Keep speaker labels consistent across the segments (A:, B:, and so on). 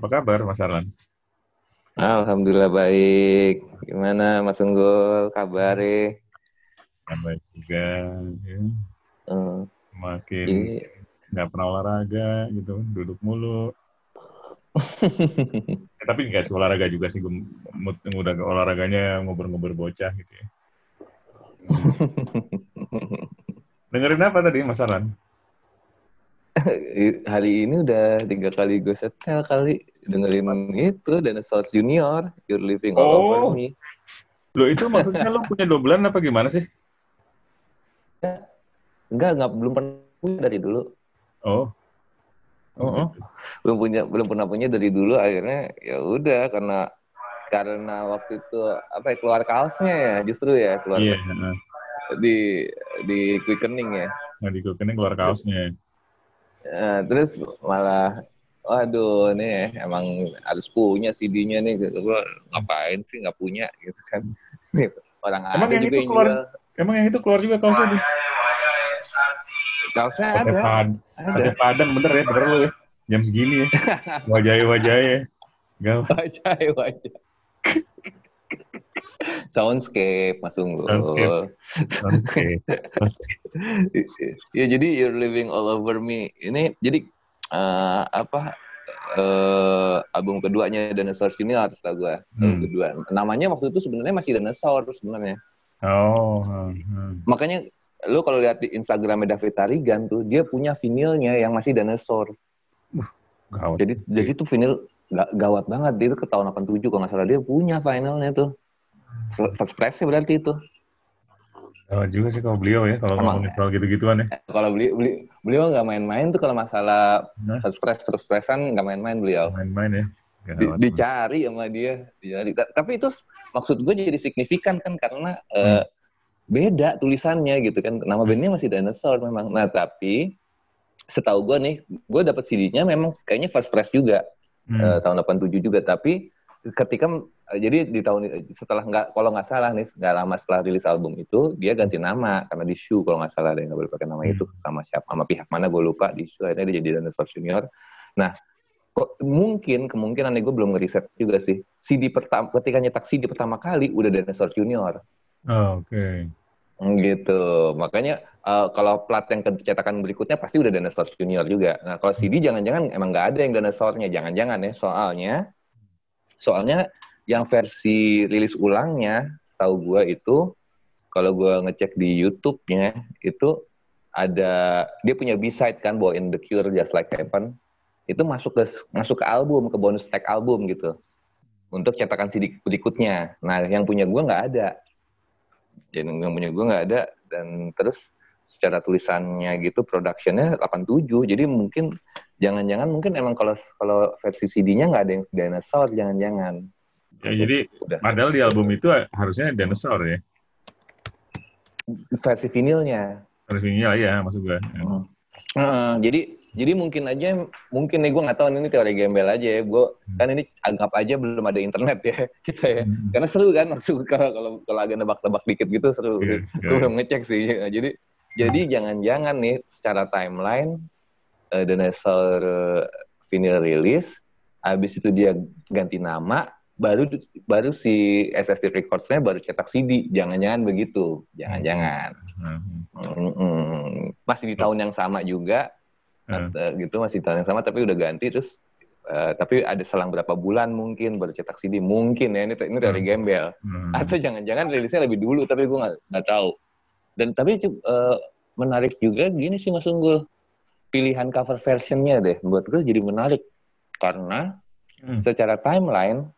A: Apa kabar Mas Arlan?
B: Alhamdulillah baik. Gimana Mas Unggul kabarnya?
A: Ya, baik juga. Ya.
B: Hmm.
A: Makin
B: Ini
A: nggak pernah olahraga gitu, duduk mulu. Ya, tapi nggak sih olahraga juga sih, gue udah olahraganya ngobrol-ngobrol bocah gitu ya. Dengerin apa tadi Mas Arlan?
B: Hari ini udah tiga kali gue setel kali dengerin itu Dinosaurs Junior You're Living All
A: Oh.
B: Over Me.
A: Lo itu maksudnya lo punya dobelan apa gimana sih?
B: Enggak, enggak belum pernah punya dari dulu.
A: Oh.
B: Oh, oh. belum punya belum pernah punya dari dulu akhirnya ya udah karena karena waktu itu apa ya keluar kaosnya ya justru ya keluar
A: Iya. heeh.
B: di di quickening ya
A: Nah, di ini keluar kaosnya.
B: Eh, terus malah waduh nih emang harus punya CD-nya nih gitu gue ngapain sih nggak punya gitu kan orang
A: Emang
B: ada
A: yang
B: juga
A: itu
B: yang
A: keluar
B: jual
A: Emang yang itu keluar juga kaosnya nih?
B: kaosnya ada ada
A: pakai padang bener ya, bener lo ya. Jam segini ya. Wajahnya-wajahnya. Gawat.
B: wajah wajah soundscape mas Unggul
A: Soundscape. Oke.
B: ya jadi you're living all over me ini jadi eh, apa eh, album keduanya Dinosaurs Junior setelah gue album
A: Hmm.
B: kedua namanya waktu itu sebenarnya masih Dinosaur sebenarnya
A: Oh. hmm, hmm.
B: makanya lu kalau lihat di Instagramnya David Tarigan tuh dia punya vinilnya yang masih dinosaur
A: Gawat.
B: jadi jadi tuh vinil ga- gawat banget dia itu ke tahun 87 kalau nggak salah dia punya vinilnya tuh first press berarti itu.
A: Gawat juga sih kalau beliau ya, kalau
B: Emang.
A: ngomongin soal gitu-gituan ya.
B: kalau beli beli beliau nggak main-main tuh kalau masalah
A: Nah,
B: first press first pressan nggak main-main beliau.
A: Main-main ya.
B: Di- dicari sama dia dicari. Ta- tapi itu maksud gue jadi signifikan kan karena eh, beda tulisannya gitu kan. Nama bandnya masih dinosaur memang. Nah tapi setahu gue nih gue dapet CD-nya memang kayaknya first press juga.
A: Hmm.
B: eh, tahun 87 juga. Tapi ketika eh, jadi di tahun setelah nggak kalau nggak salah nih nggak lama setelah rilis album itu dia ganti nama karena di shoe kalau nggak salah dia nggak boleh pakai nama
A: Hmm.
B: itu sama siapa sama pihak mana gue lupa di shoe akhirnya dia jadi dinosaur junior. Nah kok mungkin kemungkinan nih gue belum ngeriset juga sih CD pertama ketika nyetak CD pertama kali udah dinosaur junior.
A: Oh, Oke.
B: gitu. Makanya eh, kalau plat yang cetakan berikutnya pasti udah dinosaur junior juga. Nah kalau CD jangan-jangan emang nggak ada yang dinosaurnya. Jangan-jangan ya soalnya soalnya yang versi rilis ulangnya tahu gua itu kalau gua ngecek di YouTube-nya itu ada dia punya B-side kan bawain The Cure Just Like Heaven. Itu masuk ke masuk ke album ke bonus track album gitu. Untuk cetakan CD berikutnya. Nah yang punya gua nggak ada. Jadi yang punya gue nggak ada dan terus secara tulisannya gitu productionnya 87 jadi mungkin jangan-jangan mungkin emang kalau kalau versi CD-nya nggak ada yang dinosaur jangan-jangan
A: Ya, jadi
B: udah
A: padahal di album itu harusnya dinosaur ya.
B: versi vinilnya
A: Harusnya ya, maksud gue. Ya.
B: Hmm. Heeh, jadi jadi mungkin aja mungkin nih gue nggak tahu ini teori gembel aja ya gue kan ini anggap aja belum ada internet ya kita ya
A: Hmm.
B: karena seru kan maksud kalau kalau kalau agak nebak-nebak dikit gitu seru
A: Iya,
B: gue belum ngecek sih jadi jadi jangan-jangan nih secara timeline uh, dinosaur eh, vinyl rilis habis itu dia ganti nama baru baru si SSD Records-nya baru cetak CD jangan-jangan begitu jangan-jangan
A: Hmm.
B: Mm-mm. masih di tahun yang sama juga
A: Hmm.
B: eh, gitu masih di tahun yang sama tapi udah ganti terus eh, tapi ada selang berapa bulan mungkin baru cetak CD mungkin ya ini ini dari
A: Hmm.
B: gembel
A: Hmm.
B: atau jangan-jangan rilisnya lebih dulu tapi gue nggak nggak tahu dan tapi eh, menarik juga gini sih Mas Unggul pilihan cover versionnya deh buat gue jadi menarik karena
A: Hmm.
B: secara timeline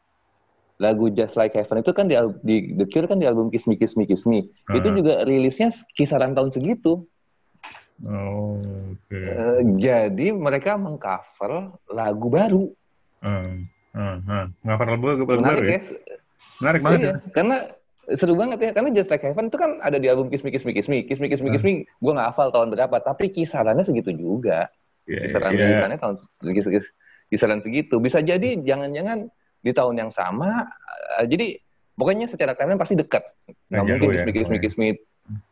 B: lagu Just Like Heaven itu kan di, di The Cure kan di album Kiss Me Kiss Me Kiss Me itu
A: Hmm.
B: juga rilisnya kisaran tahun segitu
A: Oh, oke.
B: Eh, jadi mereka mengcover lagu baru
A: Hmm. Hmm. Hmm. Nggak pernah gue gue baru
B: menarik
A: ya.
B: ya
A: Menarik banget
B: Iya,
A: ya.
B: karena seru banget ya karena Just Like Heaven itu kan ada di album Kiss Me Kiss Me Kiss Me Kiss Me Kiss Me Kiss Me gue nggak hafal tahun berapa tapi kisarannya segitu juga
A: Iya,
B: kisaran
A: iya.
B: tulisannya tahun kis- kis- kisaran segitu bisa jadi jangan-jangan di tahun yang sama eh, jadi pokoknya secara timeline pasti dekat. Nggak mungkin
A: ya,
B: Me
A: pokoknya.
B: Kiss Me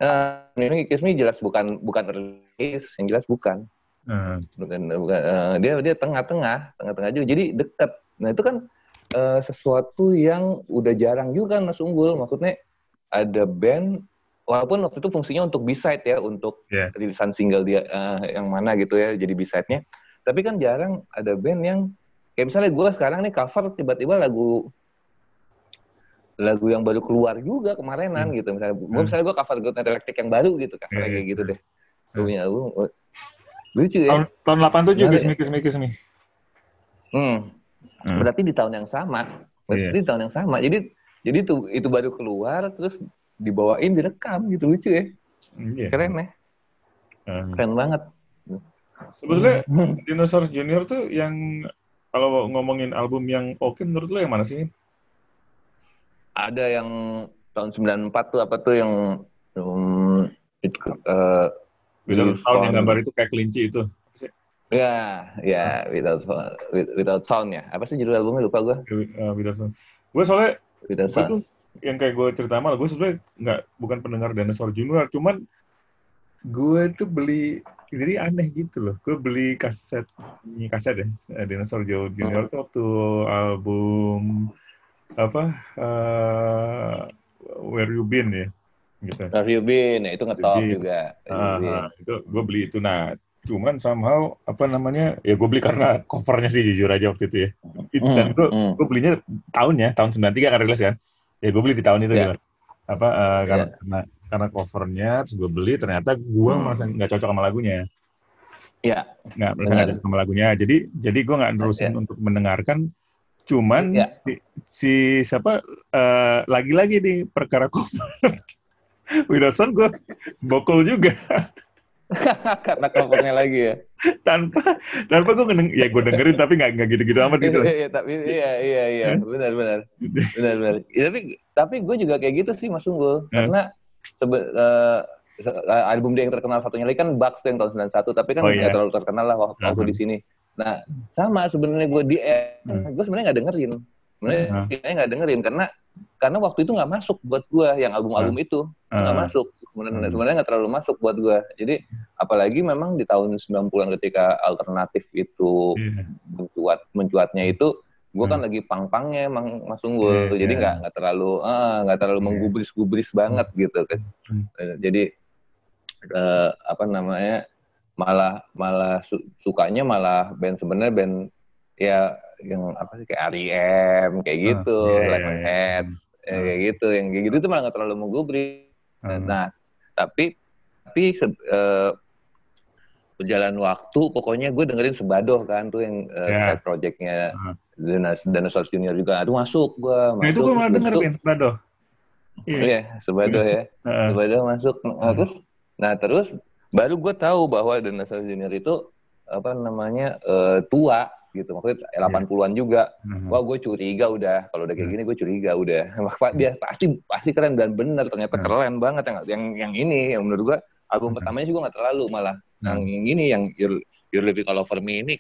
B: Eh, ini Kiss Me jelas bukan bukan release yang jelas bukan.
A: Heeh.
B: bukan bukan eh, dia dia tengah-tengah tengah-tengah juga. Jadi dekat. Nah itu kan eh, sesuatu yang udah jarang juga kan Mas Unggul. Maksudnya ada band walaupun waktu itu fungsinya untuk B-side ya untuk
A: Iya.
B: rilisan single dia eh, yang mana gitu ya jadi B-side-nya. Tapi kan jarang ada band yang kayak misalnya gue sekarang nih cover tiba-tiba lagu lagu yang baru keluar juga kemarinan
A: Hmm.
B: gitu misalnya gue
A: Hmm.
B: misalnya gue cover Good Night Electric yang baru gitu kasarnya
A: Iya, iya,
B: kayak gitu
A: iya.
B: deh Gue punya oh, lucu ya
A: Tahun tahun 87
B: Menarik
A: Gismi. Gismi Gismi.
B: Hmm.
A: Hmm.
B: Berarti di tahun yang sama. Berarti
A: Iya.
B: di tahun yang sama. Jadi jadi itu itu baru keluar terus dibawain direkam gitu lucu ya.
A: Iya.
B: Keren ya.
A: Hmm.
B: Keren banget.
A: Sebetulnya Dinosaur Junior tuh yang kalau ngomongin album yang oke menurut lo yang mana sih?
B: Ada yang tahun 94 tuh apa tuh yang um, itu eh,
A: Without Sound yang gambar itu kayak kelinci itu.
B: ya ya without with- without sound ya. Apa sih judul albumnya lupa gua.
A: Uh, Without Sound. Gue soalnya
B: Without
A: gue
B: sound.
A: tuh yang kayak gue cerita lo, gue sebenarnya nggak bukan pendengar Dinosaur Junior, cuman gue tuh beli jadi aneh gitu loh. Gue beli kaset ini kaset ya eh, Dinosaur Junior tuh waktu album apa eh, Where You Been ya gitu.
B: Have you been? Ya, itu ngetop
A: Jadi,
B: juga.
A: Ah, itu gue beli itu nah cuman somehow apa namanya ya gue beli karena covernya sih jujur aja waktu itu ya itu
B: Hmm,
A: dan gue gue belinya tahunnya tahun 93 kan rilis kan ya gue beli di tahun itu
B: Ya.
A: gitu apa eh, karena,
B: Ya.
A: karena karena covernya terus gue beli ternyata gue
B: Hmm.
A: merasa nggak cocok sama lagunya.
B: Ya.
A: nggak merasa nggak cocok sama lagunya. Jadi jadi gue nggak nerusin untuk mendengarkan. Cuman
B: Ya.
A: si, si siapa eh, lagi-lagi nih perkara cover. Without Sound gue bokol juga.
B: Karena covernya lagi ya.
A: tanpa tanpa gue ngedeng ya gue dengerin tapi nggak nggak gitu-gitu amat gitu.
B: Iya, iya, tapi iya iya iya. Benar benar. Benar benar. Ya, tapi tapi gue juga kayak gitu sih Mas Unggul. Karena sebe, eh, se- eh, album dia yang terkenal satunya lagi kan tuh yang tahun 91 tapi kan
A: Oh,
B: nggak
A: iya.
B: terlalu terkenal lah waktu, waktu
A: Uh-huh.
B: di sini. Nah sama sebenarnya gue di
A: Hmm.
B: gue sebenarnya nggak dengerin. Sebenarnya
A: Uh-huh.
B: kayaknya nggak dengerin karena karena waktu itu nggak masuk buat gue yang album-album itu nggak
A: Ah,
B: masuk sebenarnya
A: Hmm.
B: sebenarnya nggak terlalu masuk buat gue. Jadi apalagi memang di tahun 90-an ketika alternatif itu
A: iya.
B: mencuat mencuatnya itu gue kan
A: Hmm.
B: lagi pang-pangnya emang Mas Unggul
A: Iya,
B: jadi
A: iya.
B: nggak nggak terlalu nggak terlalu
A: Iya.
B: menggubris-gubris banget gitu kan
A: Hmm.
B: Eh, jadi eh, apa namanya malah malah su- sukanya malah band sebenarnya band ya yang apa sih kayak R.E.M kayak
A: Ah,
B: gitu
A: iya, iya,
B: Live on
A: iya.
B: Heads eh,
A: Hmm.
B: kayak gitu yang kayak gitu tuh malah nggak terlalu menggubris
A: Ah,
B: Nah, tapi tapi se- eh, berjalan waktu, pokoknya gue dengerin Sebadoh kan tuh yang eh,
A: Ya.
B: side projectnya
A: Ah.
B: Dinas Dinosaur Junior juga. Aduh masuk gue.
A: Nah itu gue malah denger
B: masuk.
A: Ben Sebadoh. Iya.
B: Iya, Sebadoh ya.
A: Heeh.
B: Sebadoh masuk. Nah,
A: Hmm.
B: terus, nah terus baru gue tahu bahwa Dinosaur Junior itu apa namanya eh, tua gitu. Maksudnya 80-an juga.
A: Heeh.
B: Wah gue curiga udah kalau udah kayak
A: Hmm.
B: gini gue curiga udah dia pasti pasti keren dan bener ternyata
A: Hmm.
B: keren banget yang yang yang ini yang menurut gue album
A: Hmm.
B: pertamanya juga nggak terlalu malah yang
A: Hmm.
B: yang ini yang You're, You're Living All Over Me ini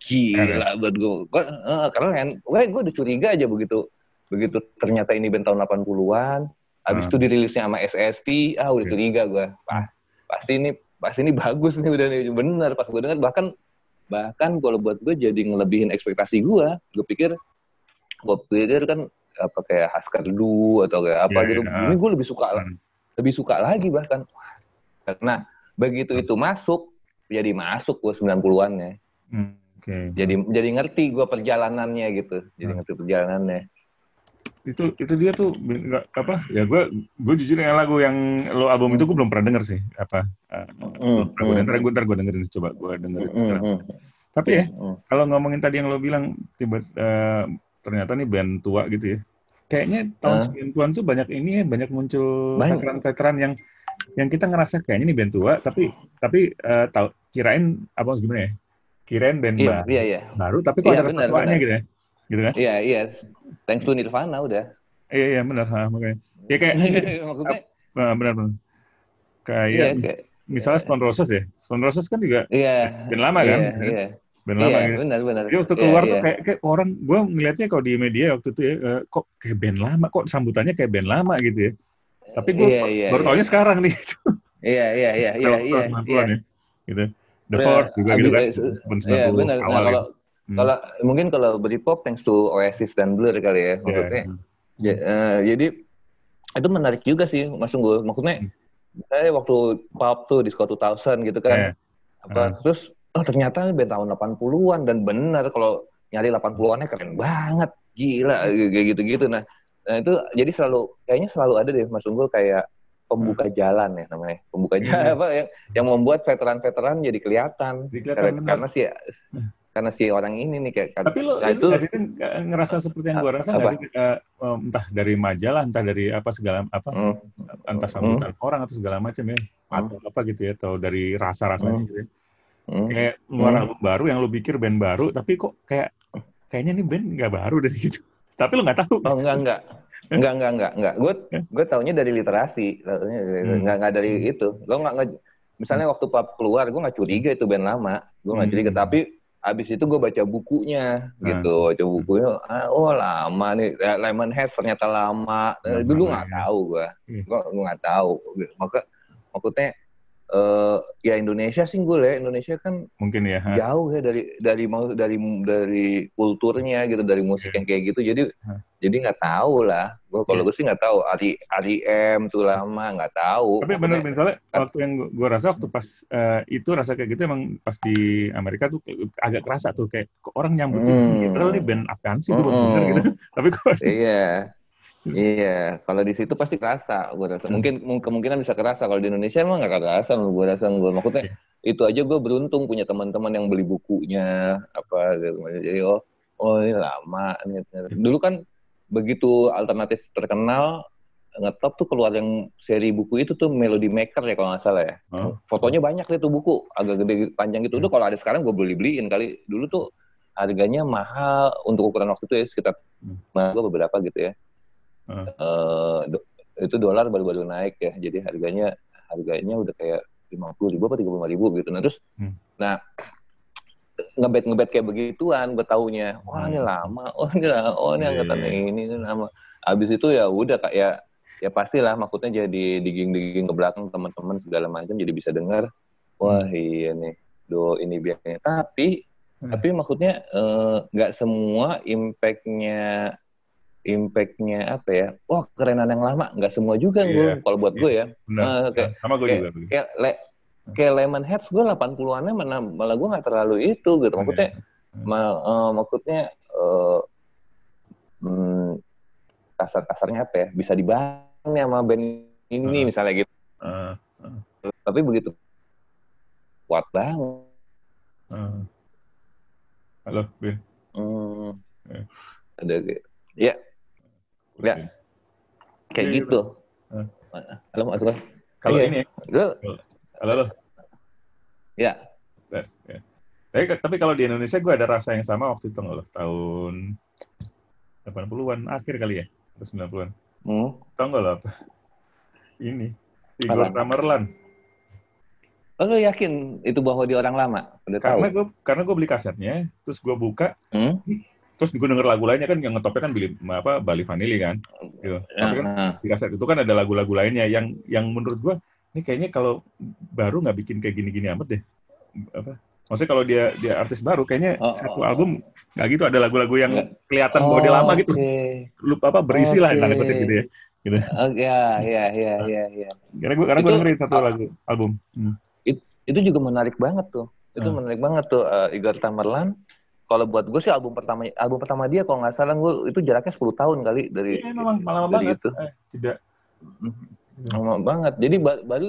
B: gila buat gue gue eh, keren gue gue udah curiga aja begitu begitu ternyata ini band tahun 80-an habis
A: Hmm.
B: itu dirilisnya sama SSP ah udah
A: Iya.
B: curiga gue Wah, pasti ini pasti ini bagus nih udah bener pas gue denger bahkan bahkan kalau buat gue jadi ngelebihin ekspektasi gue gue pikir gue pikir kan apa kayak Haskar Du atau kayak apa
A: Iya,
B: gitu
A: iya.
B: ini gue lebih suka
A: Hmm.
B: lebih suka lagi bahkan Wah, karena begitu itu masuk jadi masuk gue 90-an ya
A: Hmm, Oke.
B: jadi jadi ngerti gue perjalanannya gitu jadi
A: Hmm.
B: ngerti perjalanannya
A: Itu itu dia tuh nggak apa ya gue gue jujur yang lagu yang lo album itu gue belum pernah denger sih apa. eh,
B: Hmm,
A: Gue
B: hmm.
A: ntar gue ntar gue dengerin coba gue dengerin.
B: Hmm,
A: sekarang.
B: hmm,
A: Tapi ya
B: hmm.
A: kalau ngomongin tadi yang lo bilang tiba eh, ternyata nih band tua gitu ya. Kayaknya tahun
B: Hah?
A: 90-an tuh banyak ini ya, banyak muncul veteran-veteran yang yang kita ngerasa kayaknya ini band tua tapi tapi eh, tahu kirain apa gimana ya? Kirain band
B: iya
A: baru,
B: iya iya
A: baru tapi kok
B: Iya,
A: ada
B: benar,
A: ketuanya gitu ya. Gitu kan?
B: iya iya thanks to Nirvana udah
A: Iya iya benar ha, makanya. Ya kayak
B: maksudnya
A: Nah, benar benar. Kayak
B: iya kayak
A: misalnya Stone Roses ya. Stone Roses kan juga
B: iya
A: band lama kan?
B: iya iya
A: lama
B: iya
A: gitu.
B: benar benar
A: Jadi waktu
B: Iya,
A: keluar tuh
B: iya.
A: kayak, kayak orang, gue ngeliatnya kalau di media waktu itu ya, kok kayak band lama, kok sambutannya kayak band lama gitu ya. Tapi gue
B: Iya, iya,
A: baru
B: iya.
A: taunya sekarang nih.
B: iya iya iya iya iya
A: 90-an ya. Gitu. The
B: Ya,
A: Fourth juga gitu kan. Tahun
B: Iya
A: 90
B: benar. Nah,
A: awal
B: kalau
A: gitu. Hmm.
B: kalau mungkin kalau Britpop thanks to Oasis dan Blur kali ya
A: Iya,
B: maksudnya.
A: hmm.
B: Ya, eh, jadi itu menarik juga sih Mas Unggul. Maksudnya
A: Hmm.
B: saya waktu pop tuh Disco 2000 gitu kan.
A: Iya.
B: Apa terus oh ternyata ini band tahun 80-an dan benar kalau nyari 80-annya keren banget. Gila kayak gitu-gitu. Nah, nah itu jadi selalu kayaknya selalu ada deh Mas Unggul kayak pembuka jalan ya namanya. Pembuka
A: Iya.
B: jalan apa yang yang membuat veteran-veteran jadi kelihatan.
A: Kelihatan
B: Karena, karena si karena si orang ini nih kayak
A: Tapi lo
B: nah,
A: itu
B: itu
A: sih, ngerasa seperti yang gue rasa nggak
B: Apa?
A: sih em, entah dari majalah entah dari apa segala apa
B: hmm,
A: entah sambutan orang atau segala macam ya atau apa gitu ya atau dari rasa rasanya
B: Hmm.
A: gitu ya.
B: hmm.
A: kayak
B: Hmm.
A: album baru yang lo pikir band baru tapi kok kayak kayaknya ini band nggak baru dari gitu tapi lo nggak tahu
B: Oh enggak enggak. Enggak enggak enggak enggak. Gue gue taunya dari literasi, taunya dari-
A: Hmm.
B: enggak enggak dari itu. Gue enggak enggak misalnya waktu pap keluar gue nggak curiga itu band lama. Gue nggak
A: Hmm.
B: curiga tapi abis itu gue baca bukunya
A: Hmm.
B: gitu. Baca bukunya ah, oh lama nih Lemonhead ternyata lama. Dulu nggak tahu gue.
A: Hmm.
B: Gue gue nggak tahu. Maka maksudnya eh ya Indonesia sih gue ya Indonesia kan
A: mungkin ya ha.
B: jauh ya dari dari mau dari dari kulturnya gitu dari musik yang kayak gitu jadi
A: Hah.
B: jadi nggak tahu lah gue kalau
A: Iya.
B: gue sih nggak tahu Ari Ari M tuh lama nggak tahu
A: tapi
B: Pokoknya-
A: misalnya waktu yang gue rasa waktu pas eh, itu rasa kayak gitu emang pas di Amerika tuh agak kerasa tuh kayak orang nyambut
B: Hmm.
A: padahal ini band apaan sih
B: Hmm.
A: bener gitu tapi kok
B: iya iya kalau di situ pasti kerasa gue rasa.
A: Hmm.
B: mungkin mung- kemungkinan bisa kerasa. Kalau di Indonesia emang nggak kerasa gue rasa gue maksudnya
A: Iya.
B: itu aja gue beruntung punya teman-teman yang beli bukunya apa gitu. Jadi oh oh ini lama dulu kan begitu alternatif terkenal ngetop tuh keluar yang seri buku itu tuh Melody Maker ya kalau nggak salah ya.
A: Oh.
B: fotonya banyak deh tuh buku agak gede panjang gitu. Udah kalau ada sekarang gue beli beliin kali. Dulu tuh harganya mahal untuk ukuran waktu itu ya sekitar
A: Hmm.
B: nah, gue beberapa gitu ya
A: Hmm.
B: Eh, do- itu dolar baru-baru naik ya jadi harganya harganya udah kayak lima puluh ribu apa tiga puluh ribu gitu nah terus
A: Hmm.
B: nah ngebet ngebet kayak begituan gue taunya wah ini
A: Hmm.
B: lama oh ini lah oh ini
A: Iya,
B: angkatan
A: iya.
B: ini ini lama abis itu ya udah kayak ya pastilah maksudnya jadi digging-digging ke belakang teman-teman segala macam jadi bisa dengar wah iya nih do ini biasanya tapi
A: Hmm.
B: tapi maksudnya eh, nggak semua impactnya impactnya apa ya wah kerenan yang lama nggak semua juga
A: Iya.
B: gue kalau buat gue ya
A: bener
B: Eh, kayak-
A: sama gue
B: kayak-
A: juga
B: kayak le, kayak Lemonheads gue 80-annya mana malah gue nggak terlalu itu gitu maksudnya
A: Hmm.
B: ma- eh, maksudnya eh, hmm, kasar-kasarnya apa ya bisa dibangun ya sama band ini
A: Hmm.
B: misalnya gitu
A: Eh,
B: tapi begitu kuat banget
A: eh. halo Bin
B: Hmm.
A: Eh.
B: ada kayak ya Ya. kayak
A: Iya,
B: gitu halo mas
A: kalau
B: Iya.
A: ini
B: Lu,
A: halo lo
B: ya
A: tes ya. Tapi, tapi kalau di Indonesia gue ada rasa yang sama waktu itu nggak lo tahun 80-an akhir kali ya atau 90-an
B: hmm.
A: tau nggak lo apa ini Igor? Tamerlan
B: Oh, lu yakin itu bahwa dia orang lama? Udah tahu?
A: karena gue karena gue beli kasetnya terus gue buka
B: Hmm?
A: Terus gue denger lagu lainnya kan yang ngetopnya kan Billy, apa Bali Vanilli kan gitu. Tapi kan
B: Ah,
A: di kaset itu kan ada lagu-lagu lainnya yang yang menurut gue ini kayaknya kalau baru nggak bikin kayak gini-gini amat deh apa maksudnya kalau dia dia artis baru kayaknya
B: Oh,
A: satu
B: oh,
A: album nggak gitu ada lagu-lagu yang kelihatan bahwa dia lama gitu
B: Oke.
A: lu apa berisi lah tanda kutip gitu ya
B: Oke, ya, ya, ya, ya, ya.
A: karena gue karena gue
B: Itu-
A: dengerin satu
B: oh.
A: lagu album Hmm.
B: Itu juga menarik banget tuh. Itu
A: Hmm.
B: menarik banget tuh eh, Igor Tamerlan. Kalau buat gue sih album pertama album pertama dia kalau nggak salah gue itu jaraknya 10 tahun kali dari
A: Iya, memang lama
B: dari
A: banget
B: itu.
A: Eh, tidak
B: Lama banget. Jadi ba- baru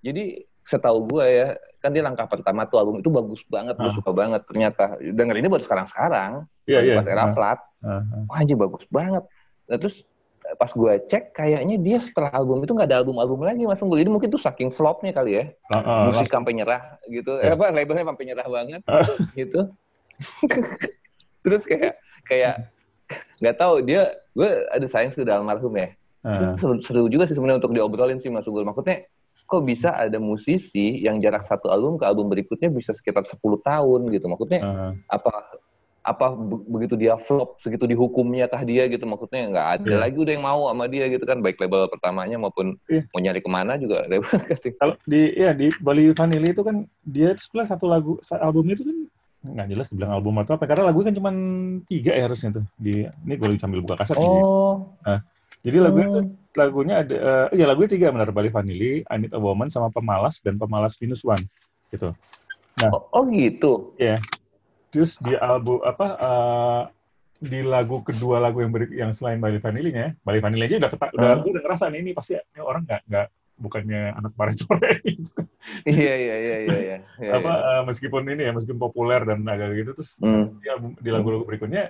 B: jadi setahu gue ya kan dia langkah pertama tuh album itu bagus banget, gue
A: Ah.
B: suka banget ternyata. Denger ini baru sekarang-sekarang,
A: iya
B: baru
A: iya
B: pas era
A: Ah,
B: plat.
A: ah, ah.
B: Wah anjir bagus banget. Nah, terus eh, pas gue cek kayaknya dia setelah album itu nggak ada album-album lagi mas Unggul. Jadi mungkin tuh saking flopnya kali ya.
A: Ah, ah,
B: Musik sampai nyerah gitu.
A: Ya.
B: Eh, apa labelnya sampai nyerah banget
A: Ah.
B: gitu. terus kayak kayak nggak tahu dia gue ada sayang sudah almarhum ya.
A: Ah,
B: Seru, seru juga sih sebenarnya untuk diobrolin sih Mas Unggul. Maksudnya kok bisa ada musisi yang jarak satu album ke album berikutnya bisa sekitar 10 tahun gitu. Maksudnya
A: ah.
B: apa apa be- begitu dia flop segitu dihukumnya kah dia gitu maksudnya nggak ada
A: Iya.
B: lagi udah yang mau sama dia gitu kan baik label pertamanya maupun
A: Iya.
B: mau nyari ke mana juga label
A: Kalau di ya di Bali Vanilla itu kan dia itu sebelah satu lagu albumnya itu kan nggak jelas dibilang album atau apa karena lagunya kan cuma tiga ya harusnya tuh di ini gue lagi sambil buka kaset nih.
B: oh
A: Jadi lagunya tuh lagunya ada eh ya lagunya tiga benar Bali Vanilla, I Need a Woman sama Pemalas dan Pemalas Minus One gitu.
B: oh, oh gitu
A: Terus di album apa eh, di lagu kedua lagu yang beri, yang selain Bali Vanilla-nya, Bali Vanilla aja udah keta, udah
B: Hah?
A: gue udah ngerasa nih ini pasti ini orang nggak nggak bukannya anak kemarin sore gitu.
B: iya iya iya iya iya iya,
A: apa
B: iya.
A: eh, meskipun ini ya meskipun populer dan agak gitu terus di, album, di lagu-lagu berikutnya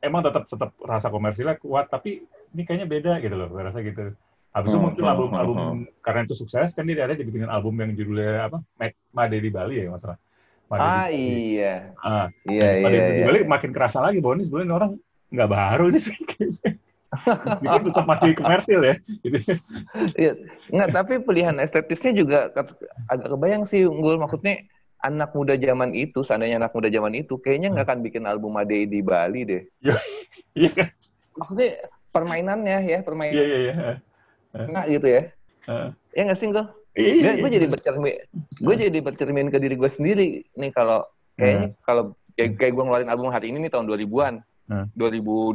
A: emang tetap tetap rasa komersilnya kuat tapi ini kayaknya beda gitu loh rasa gitu habis itu
B: Hmm,
A: muncul
B: hmm,
A: album
B: hmm,
A: album
B: hmm.
A: karena itu sukses kan dia ada dibikinin album yang judulnya apa Ma- Made di Bali ya masalah Made di
B: ah
A: Bali.
B: iya
A: ah
B: iya
A: Made
B: iya
A: di
B: iya
A: Bali makin kerasa lagi bahwa ini sebenarnya orang nggak baru ini sih Meskipun tetap masih komersil ya. Gitu.
B: Iya, nggak tapi pilihan estetisnya juga agak kebayang sih unggul maksudnya anak muda zaman itu seandainya anak muda zaman itu kayaknya nggak akan bikin album Ade di Bali deh.
A: Iya kan?
B: Maksudnya permainannya ya permainan
A: iya iya iya.
B: Nggak gitu ya?
A: Heeh.
B: ya nggak sih
A: iya iya,
B: gue
A: iya.
B: jadi bercermin gue jadi bercermin ke diri gue sendiri nih kalau kayaknya kalau kayak, kayak gue ngeluarin album hari ini nih tahun 2000-an
A: Hmm.
B: 2020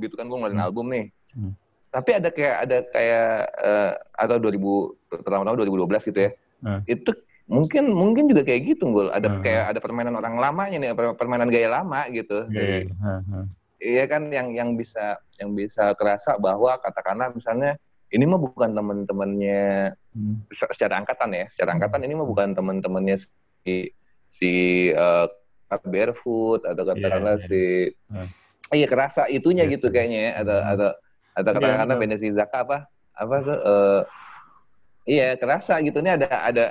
B: gitu kan gue ngeluarin
A: Hmm.
B: album nih
A: Hmm.
B: tapi ada kayak ada kayak eh, atau 2000 pertama-tama 2012 gitu ya
A: Hmm.
B: itu mungkin mungkin juga kayak gitu gul ada
A: Hmm.
B: kayak ada permainan orang lamanya nih per- permainan gaya lama gitu
A: Iya, iya, iya. Heeh.
B: iya kan yang yang bisa yang bisa kerasa bahwa katakanlah misalnya ini mah bukan teman-temannya
A: Hmm.
B: se- secara angkatan ya secara angkatan ini mah bukan teman-temannya si si eh, barefoot atau katakanlah
A: Iya,
B: si Iya kerasa itunya
A: Iya,
B: gitu
A: iya.
B: kayaknya ya atau
A: Hmm.
B: atau atau
A: Iya,
B: katakanlah
A: betul.
B: bandnya si Zaka apa apa tuh eh, iya kerasa gitu ini ada ada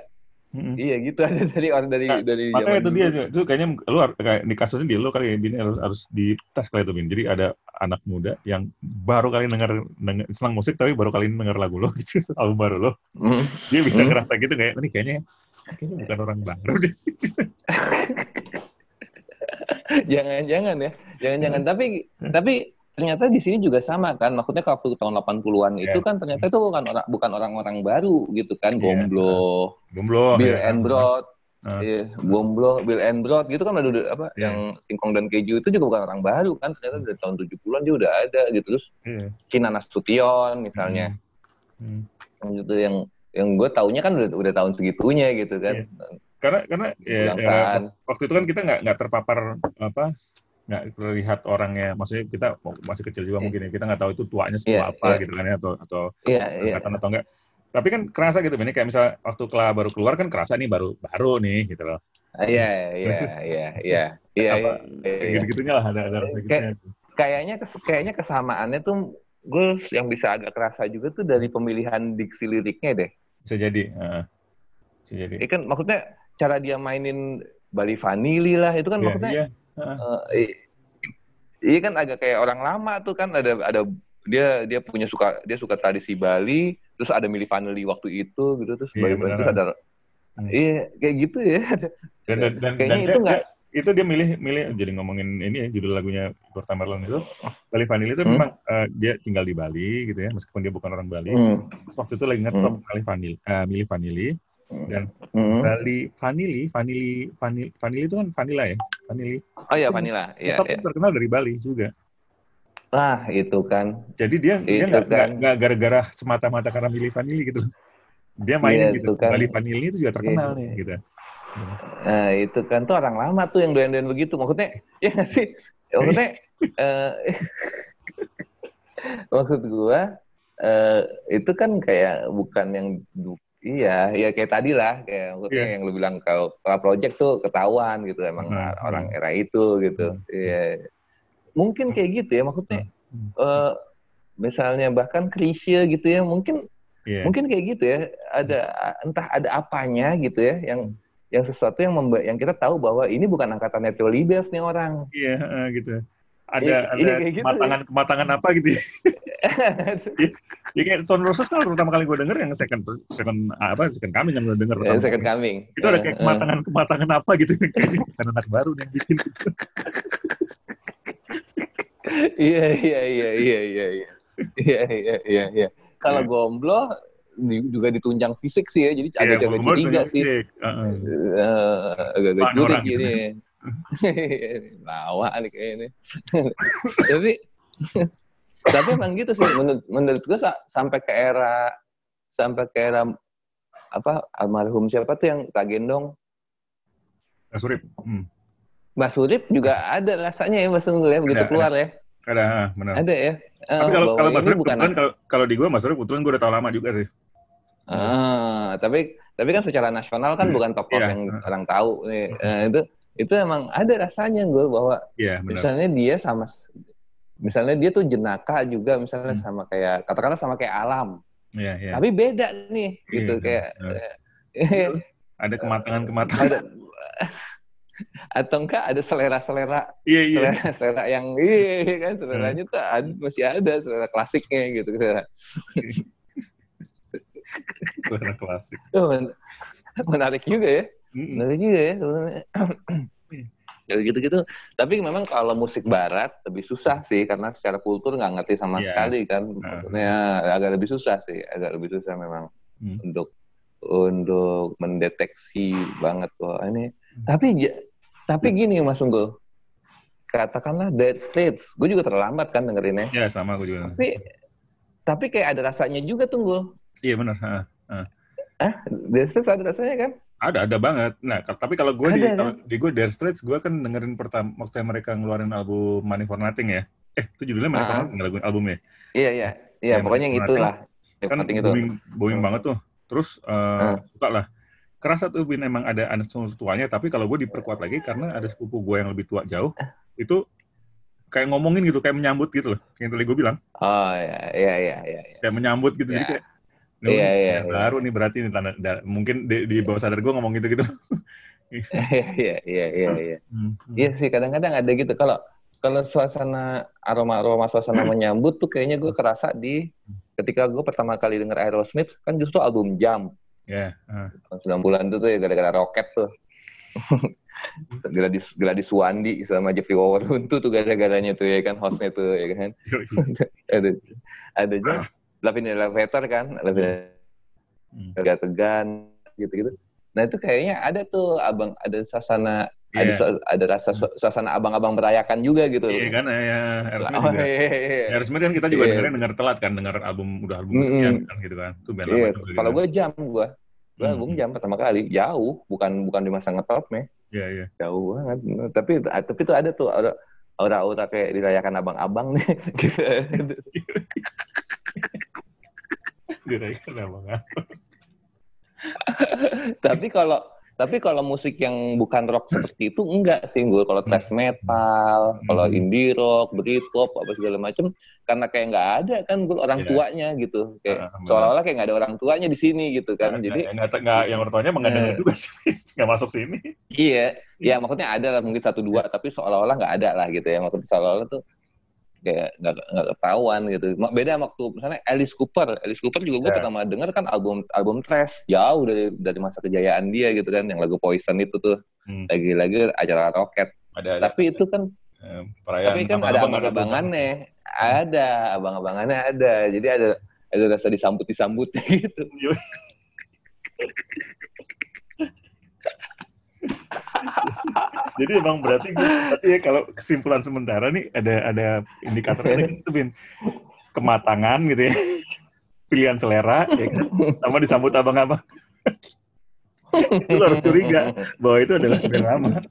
A: Mm-mm.
B: iya gitu ada dari orang dari
A: Nah,
B: dari
A: Makanya itu dia, itu kayaknya lu kayak di kasusnya di lu kali ya, Bin, harus harus dites kali itu Bin. Jadi ada anak muda yang baru kali denger, denger senang musik tapi baru kali denger lagu lo gitu, album baru lo.
B: Hmm.
A: Dia bisa
B: Hmm.
A: ngerasa gitu kayak, ini kayaknya kayaknya bukan orang baru deh.
B: jangan-jangan ya jangan-jangan tapi tapi ternyata di sini juga sama kan maksudnya kalau waktu tahun 80-an itu
A: Iya.
B: kan ternyata itu bukan orang bukan orang-orang baru gitu kan
A: Iya.
B: Gomblo
A: Gomblo.
B: Bill
A: ya.
B: and Broad
A: Ah.
B: iya, Gomblo Bill and Broad gitu kan ada udah apa
A: Iya.
B: yang singkong dan keju itu juga bukan orang baru kan ternyata dari tahun 70-an dia udah ada gitu terus
A: Iya.
B: Cina Nasution misalnya
A: Hmm.
B: gitu yang yang gue taunya kan udah udah tahun segitunya gitu kan
A: Karena karena ya, ya, waktu itu kan kita nggak nggak terpapar apa nggak terlihat orangnya maksudnya kita masih kecil juga
B: Iya.
A: mungkin ya kita nggak tahu itu tuanya setua
B: Iya,
A: apa
B: iya.
A: gitu kan ya atau atau
B: iya iya
A: angkatan atau enggak. Tapi kan kerasa gitu, ini kayak misal waktu Kela baru keluar kan kerasa nih baru baru nih gitu loh.
B: iya iya iya iya iya iya, iya.
A: gitu-gitunya lah ada ada rasa gitu.
B: Kayak- kayaknya kes- kayaknya kesamaannya tuh gue yang bisa agak kerasa juga tuh dari pemilihan diksi liriknya deh.
A: Bisa jadi. heeh. bisa jadi.
B: Ini kan maksudnya cara dia mainin Bali Vanili lah itu kan
A: Iya,
B: maksudnya
A: iya.
B: eh, i- iya kan agak kayak orang lama tuh kan ada ada dia dia punya suka dia suka tradisi Bali terus ada milih Vanili waktu itu gitu terus
A: Iya,
B: Bali terus ada
A: Hmm.
B: iya kayak gitu ya
A: Dan dan dan,
B: kayaknya
A: dan
B: itu
A: dia-
B: nggak-
A: dia- itu dia milih milih jadi ngomongin ini ya judul lagunya Gor Tamerlan itu Bali Vanili itu
B: Hmm.
A: memang eh, dia tinggal di Bali gitu ya meskipun dia bukan orang Bali.
B: Hmm,
A: Terus waktu itu lagi ngetop milih vanili, eh, milih vanili dan
B: hmm.
A: Bali vanili, vanili, vanili, vanili itu kan vanila ya, vanili.
B: oh iya Vanilla iya
A: Ngetop
B: iya.
A: itu terkenal dari Bali juga.
B: ah itu kan
A: Jadi dia dia
B: Itu
A: nggak nggak
B: kan.
A: nggak gara-gara semata-mata karena milih vanili gitu. Dia mainin
B: Iya,
A: gitu.
B: itu kan.
A: Bali vanili itu juga terkenal nih gitu.
B: Nah, itu kan tuh orang lama tuh yang doyan-doyan begitu. Maksudnya, ya nggak sih? Ya, maksudnya, eh, maksud gua, eh, itu kan kayak bukan yang, iya, ya kayak tadi lah, kayak maksudnya
A: Iya.
B: yang lu bilang kalau kalau project tuh ketahuan gitu, emang
A: Hmm,
B: orang era itu gitu. Iya. Mungkin kayak gitu ya, maksudnya,
A: Hmm.
B: eh, misalnya bahkan Krisya gitu ya, mungkin
A: Iya.
B: mungkin kayak gitu ya ada entah ada apanya gitu ya yang yang sesuatu yang memba yang kita tahu bahwa ini bukan angkatan Theo Libes nih orang
A: Iya, heeh, gitu. Ada
B: Iya,
A: ada
B: iya, gitu,
A: kematangan kematangan apa gitu ya. Ya kayak Stone Roses kan pertama kali gue denger yang second second apa second kami yang gue denger
B: Ya,
A: pertama
B: second
A: kali.
B: coming
A: Itu ada kayak
B: Eh, eh.
A: kematangan kematangan apa gitu kayaknya bukan anak baru nih yang bikin.
B: Iya iya iya iya iya iya iya iya iya iya. Kalau
A: Iya.
B: gomblo juga ditunjang fisik sih ya, jadi
A: Iya,
B: agak jaga curiga sih. Eh, agak-agak
A: orang gitu.
B: Lawa nih kayaknya. tapi tapi emang gitu sih menurut menurut gue sa- sampai ke era sampai ke era apa almarhum siapa tuh yang tak gendong
A: Nah, Surip. Hmm.
B: Mbak Surip juga ada rasanya ya Mbak Surip ya begitu
A: Ada,
B: keluar ya
A: Ada, benar.
B: ada ya Eh,
A: Tapi kalau
B: bahwa
A: kalau Mas
B: ini
A: Surip
B: bukan
A: kalau kalau di gua Mas Surip kebetulan gua udah tahu lama juga sih.
B: ah tapi tapi kan secara nasional kan bukan tokoh
A: Iya.
B: yang orang tahu nih Eh, itu itu emang ada rasanya gue bahwa
A: Iya, benar.
B: misalnya dia sama misalnya dia tuh jenaka juga misalnya
A: Hmm.
B: sama kayak katakanlah sama kayak alam
A: Iya, iya.
B: tapi beda nih gitu
A: Iya,
B: kayak
A: iya. Ada kematangan-kematangan.
B: ada atau enggak ada selera-selera
A: Iya, iya.
B: selera, selera yang iya kan seleranya tuh ada, masih ada selera klasiknya gitu selera
A: Selera klasik.
B: Menarik juga ya. Menarik juga ya sebenarnya. Ya gitu-gitu. Tapi memang kalau musik barat lebih susah sih karena secara kultur nggak ngerti sama
A: Iya.
B: sekali kan. Maksudnya agak lebih susah sih agak lebih susah memang
A: Hmm.
B: untuk untuk mendeteksi banget bahwa ini.
A: Hmm.
B: tapi ja- tapi gini Mas Unggul. Katakanlah Dead States. Gue juga terlambat kan dengerinnya.
A: Ya, sama aku juga.
B: tapi tapi kayak ada rasanya juga tunggu
A: Iya, benar. Ha.
B: Dead States ada rasanya kan
A: Ada, ada banget. Nah, tapi kalau gue di,
B: kan?
A: di gue Dire Straits, gue kan dengerin pertama waktu mereka ngeluarin album Money for Nothing ya. Eh, itu judulnya Money for
B: Ah.
A: Nothing, lagu albumnya.
B: iya iya iya
A: Ya,
B: pokoknya yang
A: Nothing.
B: itulah yang
A: Kan
B: penting itu
A: booming, booming
B: Hmm.
A: banget tuh. Terus,
B: Ah.
A: suka lah. Kerasa tuh Bin emang ada anak tuanya, tapi kalau gue diperkuat lagi karena ada sepupu gue yang lebih tua jauh, itu kayak ngomongin gitu, kayak menyambut gitu loh. Yang tadi gue bilang,
B: oh iya iya iya iya iya.
A: kayak menyambut gitu. Jadi
B: Ya.
A: kayak, "Nih,
B: Iya, iya, iya.
A: baru nih berarti nih tanda, da- mungkin di, di bawah sadar gue ngomong gitu-gitu.
B: Iya iya iya iya iya.
A: Hmm.
B: Iya sih kadang-kadang ada gitu kalau kalau suasana aroma aroma suasana menyambut tuh kayaknya gue kerasa di ketika gue pertama kali denger Aerosmith kan justru album Jump
A: Ya, ah.
B: tahun 90-an tuh tuh ya gara-gara roket tuh. Gladys Gladys Wandi sama Jeffrey Wawarun tuh tuh gara-garanya tuh ya kan hostnya tuh ya kan ada ada aja Lavin Elevator kan Lavin
A: Hmm.
B: tegan gitu-gitu nah itu kayaknya ada tuh abang ada suasana ada
A: Iya.
B: ada rasa su- suasana abang-abang merayakan juga gitu
A: Iya kan ya Aerosmith
B: Oh,
A: juga.
B: iya, iya, iya.
A: Aerosmith kan kita juga
B: Iya.
A: dengerin dengar telat kan dengar album udah album sekian kan gitu kan. Itu band
B: Iya,
A: lama
B: kalau
A: gitu.
B: gue jam gue gue
A: Hmm.
B: album jam pertama kali jauh bukan bukan di masa ngetopnya
A: Iya iya.
B: jauh banget tapi tapi tuh ada tuh aura aura-aura kayak dirayakan abang-abang nih gitu
A: Dirayakan apa kan?
B: tapi kalau tapi kalau musik yang bukan rock seperti itu enggak sih gue kalau thrash metal kalau
A: Hmm.
B: indie rock Britpop apa segala macem karena kayak nggak ada kan gue orang
A: Iya.
B: tuanya gitu kayak
A: benar.
B: seolah-olah kayak nggak ada orang tuanya di sini gitu kan jadi
A: nggak nggak yang ortonya emang nggak denger
B: Eh.
A: juga sih. Nggak masuk sini.
B: Iya, ya maksudnya ada lah mungkin satu dua, tapi seolah-olah nggak ada lah gitu ya. Maksudnya seolah-olah tuh kayak nggak nggak ketahuan gitu. Beda waktu misalnya Alice Cooper, Alice Cooper juga gue
A: Ya.
B: pertama denger kan album album Trash jauh dari dari masa kejayaan dia gitu kan, yang lagu Poison itu tuh
A: Hmm.
B: lagi-lagi acara roket.
A: Ada ada
B: Tapi itu kan,
A: eh, perayaan.
B: tapi kan ada abang-abangannya, ada abang-abangannya ada. Jadi ada ada rasa disambut-disambut gitu.
A: Jadi emang berarti gue, berarti ya kalau kesimpulan sementara nih ada ada indikatornya ada gitu Bin. Kematangan gitu ya. Pilihan selera ya kan sama disambut abang-abang. Lu harus curiga bahwa itu adalah band lama.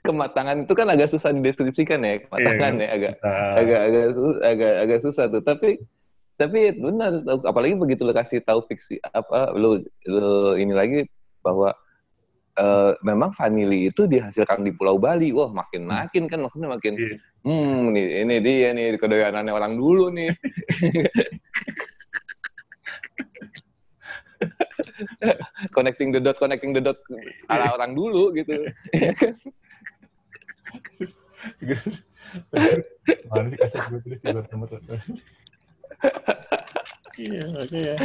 B: Kematangan itu kan agak susah dideskripsikan ya, kematangan
A: Iya,
B: ya agak
A: Kita-
B: agak agak agak agak susah tuh. Tapi tapi benar apalagi begitu lo kasih tahu fiksi apa lo lo ini lagi bahwa eh, memang vanili itu dihasilkan di Pulau Bali. Wah makin makin kan maksudnya makin
A: Iya.
B: hmm nih ini dia nih kedoyanannya orang dulu nih connecting the dot connecting the dot ala orang dulu gitu
A: Mana sih kaset gue tulis sih buat temen Iya, oke ya.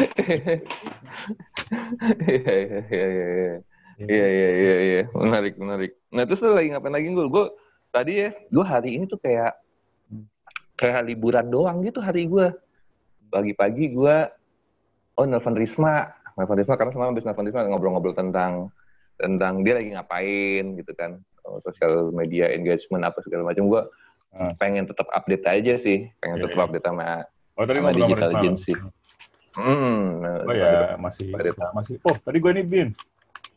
B: Iya, iya, iya, iya, iya. Iya, iya, iya, iya. Menarik, menarik. Nah, terus lu lagi ngapain lagi, Gul? Gue tadi ya, gue hari ini tuh kayak kayak liburan doang gitu hari gue. Pagi-pagi gue, oh nelfon Risma. Nelfon Risma, karena semalam habis nelfon Risma ngobrol-ngobrol tentang tentang dia lagi ngapain gitu kan. Oh, sosial media engagement apa segala macam. Gue
A: Ah.
B: pengen tetap update aja sih. Pengen
A: Iya,
B: tetap
A: iya.
B: update sama
A: Oh, tadi
B: Sama digital agency. Hmm,
A: Oh ya, masih
B: Pada-
A: masih. Oh, tadi gue nih Bin.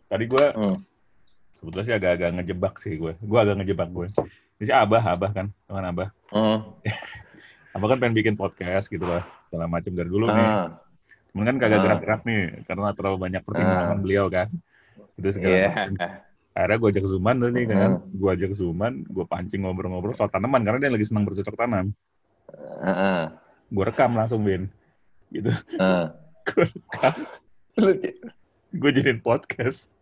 A: Tadi gue
B: Hmm.
A: sebetulnya sih agak-agak ngejebak sih gue. Gue agak ngejebak gue. Ini sih Abah, Abah kan, teman Abah.
B: Hmm.
A: Abah kan pengen bikin podcast gitu lah, segala macam dari dulu nih.
B: Ah,
A: Cuman kan kagak
B: Ah.
A: gerak-gerak nih, karena terlalu banyak pertimbangan beliau kan. Itu segala macam. Akhirnya gue ajak Zuman tuh nih kan.
B: Hmm.
A: Gue ajak Zuman, gue pancing ngobrol-ngobrol soal tanaman, karena dia lagi senang bercocok tanam.
B: Heeh.
A: Gue rekam langsung, Bin. Gitu.
B: Heeh.
A: Gue rekam, gue jadiin podcast.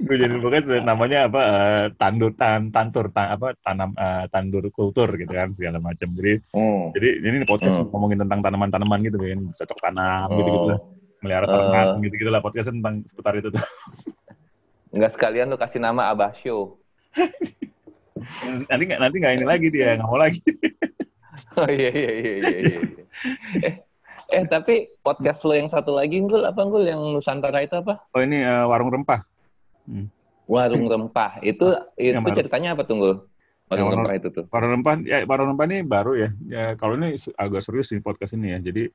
A: Gue jadiin podcast namanya apa eh, tandur tan tantur tan, apa tanam eh, tandur kultur gitu kan segala macam jadi
B: Hmm.
A: jadi ini podcast
B: Hmm.
A: ngomongin tentang tanaman-tanaman gitu kan cocok tanam gitu gitu lah melihara
B: Eh.
A: ternak gitu gitu lah podcast tentang seputar itu tuh
B: Enggak sekalian lu kasih nama Abah Show.
A: nanti nggak nanti nggak ini lagi dia nggak mau lagi
B: Oh iya iya iya iya. iya. eh, eh tapi podcast lo yang satu lagi Gul apa Gul yang Nusantara itu apa?
A: oh ini eh, warung rempah
B: Warung Rempah. Itu itu
A: Yang
B: ceritanya apa tuh Gul? Warung
A: Yang
B: Rempah itu tuh.
A: warung rempah ya warung rempah ini baru ya, ya kalau ini agak serius sih podcast ini ya jadi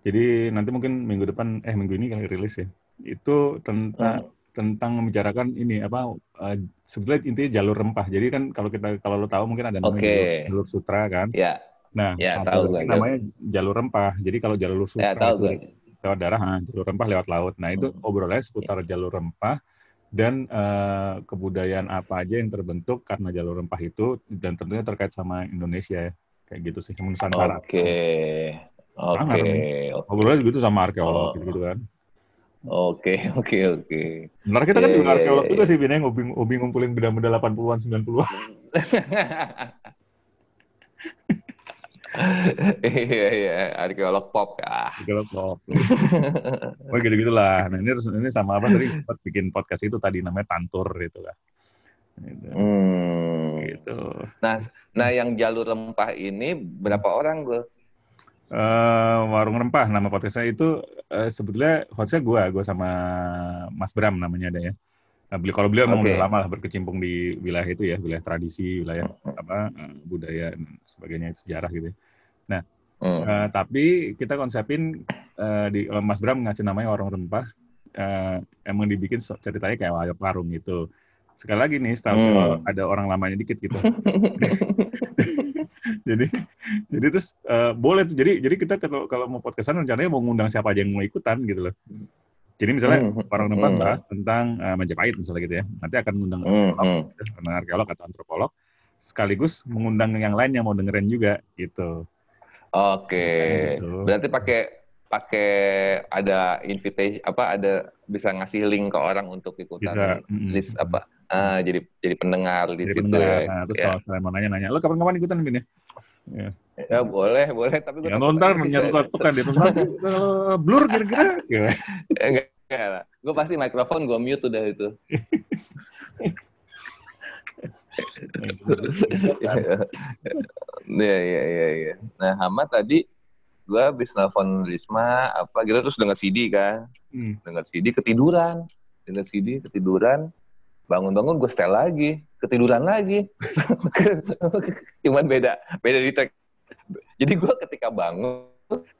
A: jadi nanti mungkin minggu depan eh minggu ini kali rilis ya itu tentang tentang membicarakan ini apa eh, sebetulnya intinya jalur rempah jadi kan kalau kita kalau lo tahu mungkin ada namanya
B: Oke.
A: jalur, jalur sutra kan
B: Ya,
A: nah
B: Ya, tahu gua,
A: namanya jalur rempah jadi kalau jalur sutra
B: ya tahu
A: itu
B: gue.
A: lewat darat nah, jalur rempah lewat laut nah itu
B: Hmm.
A: obrolannya seputar jalur rempah dan eh, kebudayaan apa aja yang terbentuk karena jalur rempah itu dan tentunya terkait sama Indonesia ya kayak gitu sih Nusantara
B: Oke. Oke.
A: Ngobrolnya gitu sama arkeolog
B: Oh.
A: gitu, gitu kan
B: Oke, oke, oke.
A: sebenarnya kita kan
B: Iya,
A: juga
B: iya,
A: arkeolog
B: iya,
A: juga sih Bin ya hobi, hobi ngumpulin benda-benda 80-an 90-an
B: Iya, iya, arkeolog pop ya.
A: arkeolog pop oh gitu gitulah nah ini ini sama apa tadi bikin podcast itu tadi namanya Tantur gitu kan gitu.
B: Hmm.
A: gitu.
B: Nah, yang jalur rempah ini berapa orang gue?
A: Eh, warung rempah nama podcastnya itu eh, sebetulnya hostnya gue gue sama Mas Bram namanya ada ya nah, beli kalau beliau emang
B: Oke.
A: udah lama lah berkecimpung di wilayah itu ya wilayah tradisi wilayah apa eh, budaya dan sebagainya sejarah gitu ya.
B: Hmm.
A: Eh, tapi kita konsepin eh, di eh, Mas Bram ngasih namanya warung rempah eh, emang dibikin ceritanya kayak warung warung gitu sekali lagi nih setahu
B: Hmm.
A: ada orang lamanya dikit gitu jadi jadi terus eh, boleh tuh jadi jadi kita kalau kalau mau podcastan rencananya mau ngundang siapa aja yang mau ikutan gitu loh jadi misalnya
B: Hmm.
A: warung rempah
B: Hmm.
A: bahas tentang eh, Majapahit misalnya gitu ya nanti akan ngundang
B: Hmm,
A: arkeolog, ngundang arkeolog atau antropolog sekaligus mengundang yang lain yang mau dengerin juga gitu
B: Oke.
A: Gitu.
B: Berarti pakai pakai ada invitation apa ada bisa ngasih link ke orang untuk ikutan
A: bisa mm,
B: list apa ah, jadi jadi pendengar di
A: jadi
B: situ
A: pendengar.
B: ya.
A: Nah, terus
B: Ya.
A: kalau mau nanya-nanya, lo kapan-kapan ikutan Bin ya?
B: Ya, boleh boleh tapi gue
A: Ya nonton nyatu kan dia nanti kalau blur kira-kira
B: enggak enggak lah. Gue pasti mikrofon gue mute udah itu. Iya iya iya iya. Nah, Hama tadi gue habis nelfon Risma apa gitu terus denger CD kan.
A: Hmm.
B: Denger CD ketiduran. Denger CD ketiduran. Bangun-bangun gue setel lagi, ketiduran lagi. Cuman beda beda di track. Jadi gue ketika bangun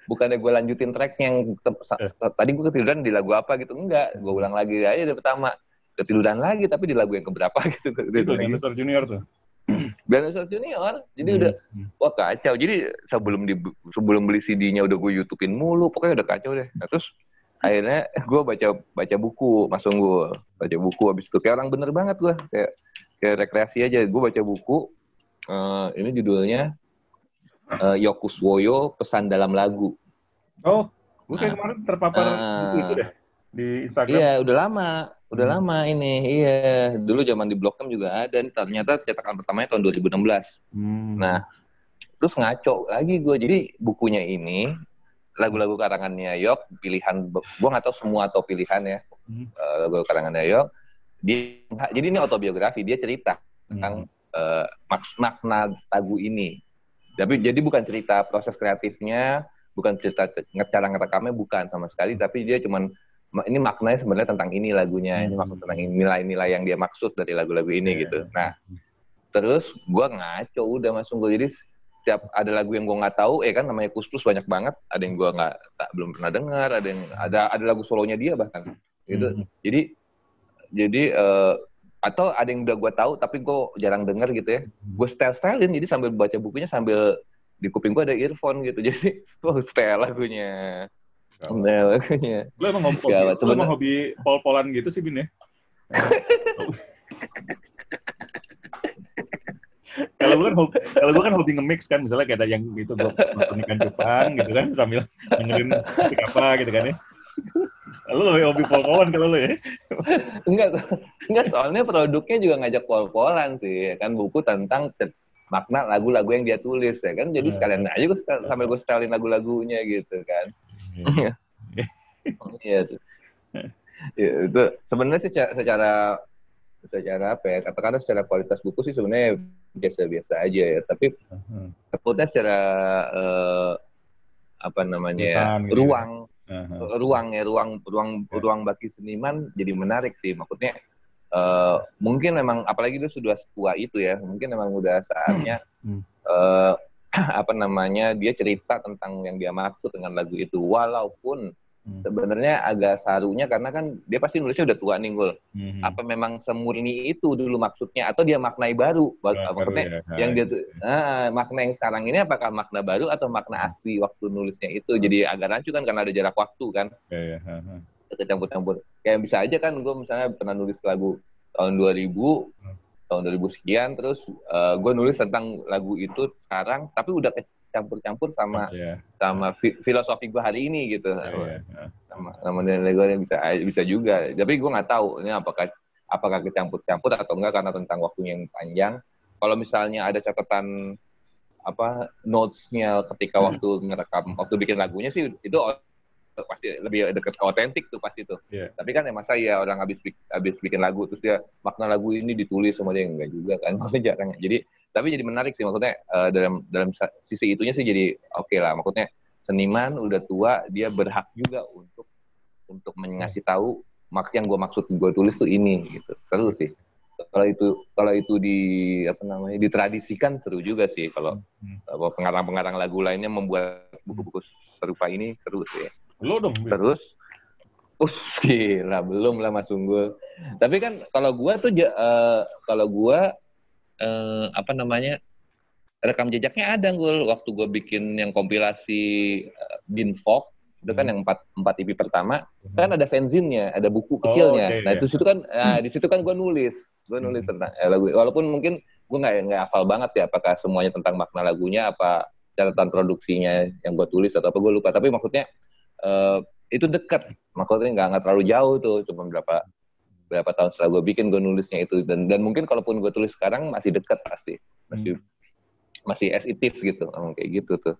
B: bukannya gue lanjutin track yang sa- tadi gue ketiduran di lagu apa gitu enggak gue ulang lagi aja dari pertama ketiduran lagi tapi di lagu yang keberapa gitu
A: Itu
B: ketiduran lagi.
A: Dinosaur Junior tuh.
B: Dinosaur Junior jadi
A: Hmm.
B: udah
A: Hmm.
B: wah kacau jadi sebelum di sebelum beli CD-nya udah gue YouTubein mulu pokoknya udah kacau deh nah, terus akhirnya gue baca baca buku Mas Unggul baca buku habis itu kayak orang bener banget gue kayak kayak rekreasi aja gue baca buku eh, ini judulnya eh, Yokuswoyo pesan dalam lagu
A: Oh, gue kayak
B: Nah.
A: kemarin terpapar
B: Ah.
A: buku itu deh di Instagram.
B: iya udah lama udah
A: Hmm.
B: lama ini iya dulu zaman di Blog M juga ada ternyata cetakan pertamanya tahun 2016
A: Hmm.
B: Nah, terus ngaco lagi gue jadi bukunya ini lagu-lagu karangannya Yok pilihan gue nggak tahu semua atau pilihan ya hmm. uh, lagu karangannya Yok dia jadi ini autobiografi dia cerita tentang hmm. uh, makna lagu ini tapi jadi bukan cerita proses kreatifnya bukan cerita cara ngerekamnya bukan sama sekali tapi dia cuman ini maknanya sebenarnya tentang ini lagunya hmm. ini maksud tentang nilai-nilai yang dia maksud dari lagu-lagu ini yeah. gitu nah terus gue ngaco udah masuk gue jadi setiap ada lagu yang gue nggak tahu eh kan namanya Kus Plus banyak banget ada yang gue nggak belum pernah dengar ada yang ada ada lagu solonya dia bahkan gitu hmm. jadi jadi uh, atau ada yang udah gue tahu tapi gue jarang denger gitu ya hmm. gue style stylein jadi sambil baca bukunya sambil di kuping gue ada earphone gitu jadi gue style lagunya style lagunya
A: lo emang hobi, lo emang hobi pol-polan gitu sih bin ya? Kalau gue kan hobi, kalau gue kan hobi nge-mix kan misalnya kayak ada yang gitu gue nonton ikan cupang gitu kan sambil dengerin musik apa gitu kan ya. Lu lebih hobi pol-polan kalau lu ya?
B: Enggak enggak soalnya produknya juga ngajak pol-polan sih kan buku tentang makna lagu-lagu yang dia tulis ya kan? Jadi sekalian aja gue sambil gue setelin lagu-lagunya gitu kan iya, iya tuh ya, itu sebenarnya secara, secara secara apa ya katakanlah secara kualitas buku sih sebenarnya biasa-biasa aja ya tapi takutnya secara uh, apa namanya ya, gitu. ruang uh-huh. ruang ya ruang ruang yeah. ruang bagi seniman jadi menarik sih maksudnya uh, mungkin memang apalagi itu sudah tua itu ya mungkin memang udah saatnya uh, apa namanya dia cerita tentang yang dia maksud dengan lagu itu walaupun Hmm. Sebenarnya agak sarunya karena kan dia pasti nulisnya udah tua nih, Gul. Hmm. Apa memang semurni itu dulu maksudnya atau dia maknai baru? Nah, maksudnya ya. yang dia nah, makna yang sekarang ini apakah makna baru atau makna hmm. asli waktu nulisnya itu? Hmm. Jadi agak rancu kan karena ada jarak waktu kan. Ya, ya. Kecampur-campur. Kayak bisa aja kan gue misalnya pernah nulis lagu tahun 2000 hmm. Tahun 2000 sekian terus uh, eh, gue nulis tentang lagu itu sekarang tapi udah campur-campur sama yeah. sama fi filosofi gue hari ini gitu yeah, yeah. sama sama nilai gue yang bisa bisa juga tapi gue nggak tahu ini apakah apakah kecampur-campur atau enggak karena tentang waktunya yang panjang kalau misalnya ada catatan apa notes-nya ketika waktu ngerekam waktu bikin lagunya sih itu pasti lebih dekat ke otentik tuh pasti tuh. Yeah. Tapi kan ya masa ya orang habis habis bikin lagu terus dia makna lagu ini ditulis sama dia enggak juga kan maksudnya jarang. Jadi tapi jadi menarik sih maksudnya uh, dalam dalam sisi itunya sih jadi oke okay lah maksudnya seniman udah tua dia berhak juga untuk untuk mengasih tahu mak yang gue maksud gue tulis tuh ini gitu seru sih kalau itu kalau itu di apa namanya ditradisikan seru juga sih kalau hmm. pengarang-pengarang lagu lainnya membuat buku-buku serupa ini seru sih
A: lo dong
B: terus Oh, gila, belum lah Mas Unggul. Tapi kan kalau gua tuh uh, kalau gua eh, apa namanya rekam jejaknya ada gue waktu gue bikin yang kompilasi uh, Binfog itu kan hmm. yang empat empat IP pertama hmm. kan ada fanzinnya ada buku oh, kecilnya oh, okay, nah yeah. itu situ kan uh, di situ kan gue nulis gue nulis hmm. tentang eh, lagu walaupun mungkin gue nggak nggak hafal banget sih apakah semuanya tentang makna lagunya apa catatan produksinya yang gue tulis atau apa gue lupa tapi maksudnya uh, itu dekat. Maksudnya nggak nggak terlalu jauh tuh. Cuma berapa berapa tahun setelah gue bikin gue nulisnya itu. Dan dan mungkin kalaupun gue tulis sekarang masih dekat pasti. Masih hmm. masih as it is gitu. Kayak gitu tuh.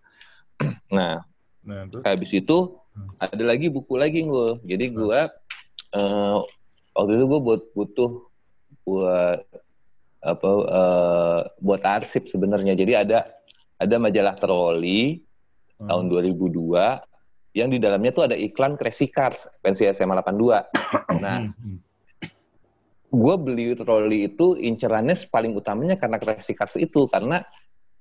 B: Nah, nah habis itu hmm. ada lagi buku lagi gue jadi gue uh, waktu itu gue buat butuh buat apa uh, buat arsip sebenarnya. Jadi ada ada majalah troli hmm. tahun 2002 yang di dalamnya tuh ada iklan Crazy Cars pensi SMA 82 nah hmm gue beli troli itu incerannya paling utamanya karena kreasi Cars itu karena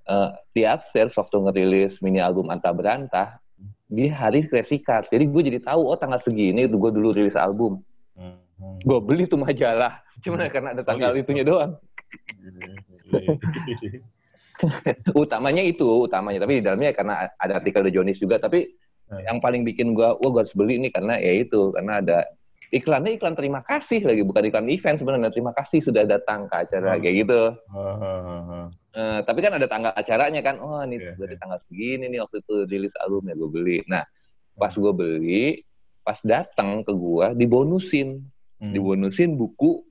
B: uh, di upstairs waktu ngerilis mini album Anta Berantah di hari kreasi Cars jadi gue jadi tahu oh tanggal segini itu gue dulu rilis album hmm. gue beli tuh majalah cuma hmm. karena ada tanggal oh, iya. itunya doang utamanya itu utamanya tapi di dalamnya karena ada artikel The Jonis juga tapi hmm. Yang paling bikin gue wah gue harus beli ini karena ya itu karena ada iklannya iklan terima kasih lagi bukan iklan event sebenarnya terima kasih sudah datang ke acara uh, kayak gitu. Uh, uh, uh. Tapi kan ada tanggal acaranya kan oh ini yeah, yeah. tanggal segini nih waktu itu rilis album ya gue beli. Nah pas gue beli pas datang ke gue dibonusin. Hmm. dibonusin buku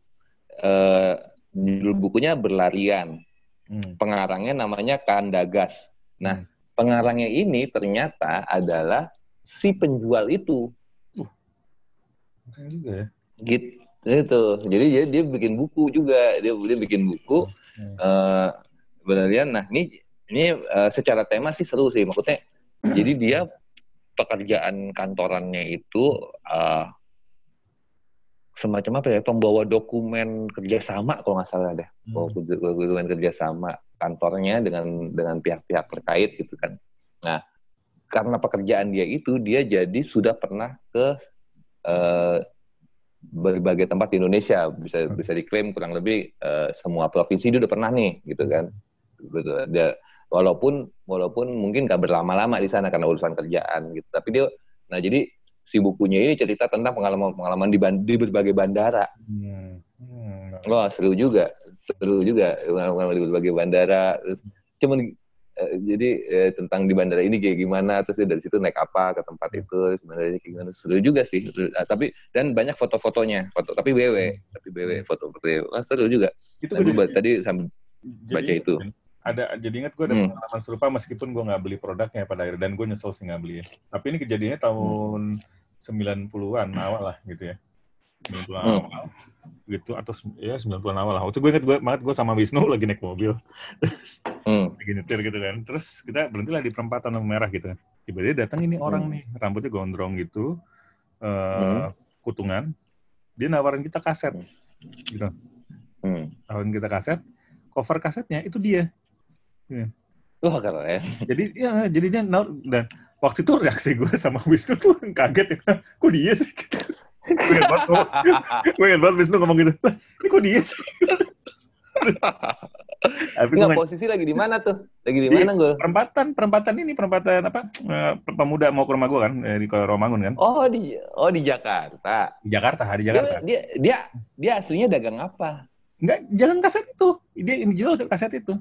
B: uh, judul bukunya berlarian. Hmm. pengarangnya namanya Kandagas. Nah, pengarangnya ini ternyata adalah si penjual itu.
A: Keren juga ya.
B: Gitu. Itu. Jadi dia, dia bikin buku juga. Dia dia bikin buku.
A: Hmm.
B: eh Berlian. Nah, ini ini eh, secara tema sih seru sih. Maksudnya, jadi dia pekerjaan kantorannya itu eh, semacam apa ya? Pembawa dokumen kerjasama kalau nggak salah deh.
A: Hmm.
B: Dokumen kerjasama kantornya dengan dengan pihak-pihak terkait gitu kan. Nah, karena pekerjaan dia itu, dia jadi sudah pernah ke eh, berbagai tempat di Indonesia bisa
A: Hmm.
B: bisa diklaim kurang lebih eh, semua provinsi dia udah pernah nih gitu kan betul dia walaupun walaupun mungkin gak berlama-lama di sana karena urusan kerjaan gitu tapi dia nah jadi si bukunya ini cerita tentang pengalaman-pengalaman di, di berbagai bandara
A: Hmm. Hmm.
B: wah seru juga seru juga pengalaman di berbagai bandara terus cuman eh, jadi eh, tentang di bandara ini kayak gimana terus dari situ naik apa ke tempat itu terus bandaranya kayak gimana seru juga sih Seru. Ah, tapi dan banyak foto-fotonya foto tapi BW tapi BW foto-foto wah seru juga
A: Itu gue jadi,
B: tadi sambil
A: jadi
B: baca itu.
A: Ben. Ada jadi ingat gue ada
B: Hmm.
A: pengalaman serupa meskipun gue nggak beli produknya pada akhirnya dan gue nyesel sih nggak beli. Tapi ini kejadiannya tahun 90-an awal lah gitu ya. 90-an
B: Hmm.
A: awal gitu atau ya 90-an awal lah. Waktu gue inget gue banget gue sama Wisnu lagi naik mobil.
B: hmm,
A: lagi nyetir gitu kan. Terus kita berhenti lah di perempatan lampu merah gitu. Tiba-tiba datang ini orang
B: Hmm.
A: nih, rambutnya gondrong gitu, eh kutungan. Dia nawarin kita kaset, gitu.
B: hmm.
A: Nawarin kita kaset. Cover kasetnya itu dia.
B: wah keren ya
A: Jadi ya, jadi dia nawar- dan waktu itu reaksi gue sama Wisnu tuh kaget ya. Kok dia sih? Gue ingat banget, gue ingat banget Wisnu ngomong gitu. "Lah, Ini kok dia sih? Tapi
B: Nggak, posisi lagi di mana tuh? Lagi di mana gue
A: perempatan perempatan ini perempatan apa? Eh, pemuda mau ke rumah gue kan eh, di Romangun kan?
B: Oh di oh di Jakarta.
A: Di Jakarta di Jakarta.
B: Dia dia dia aslinya dagang apa?
A: Enggak jangan kaset itu. Dia ini jual kaset itu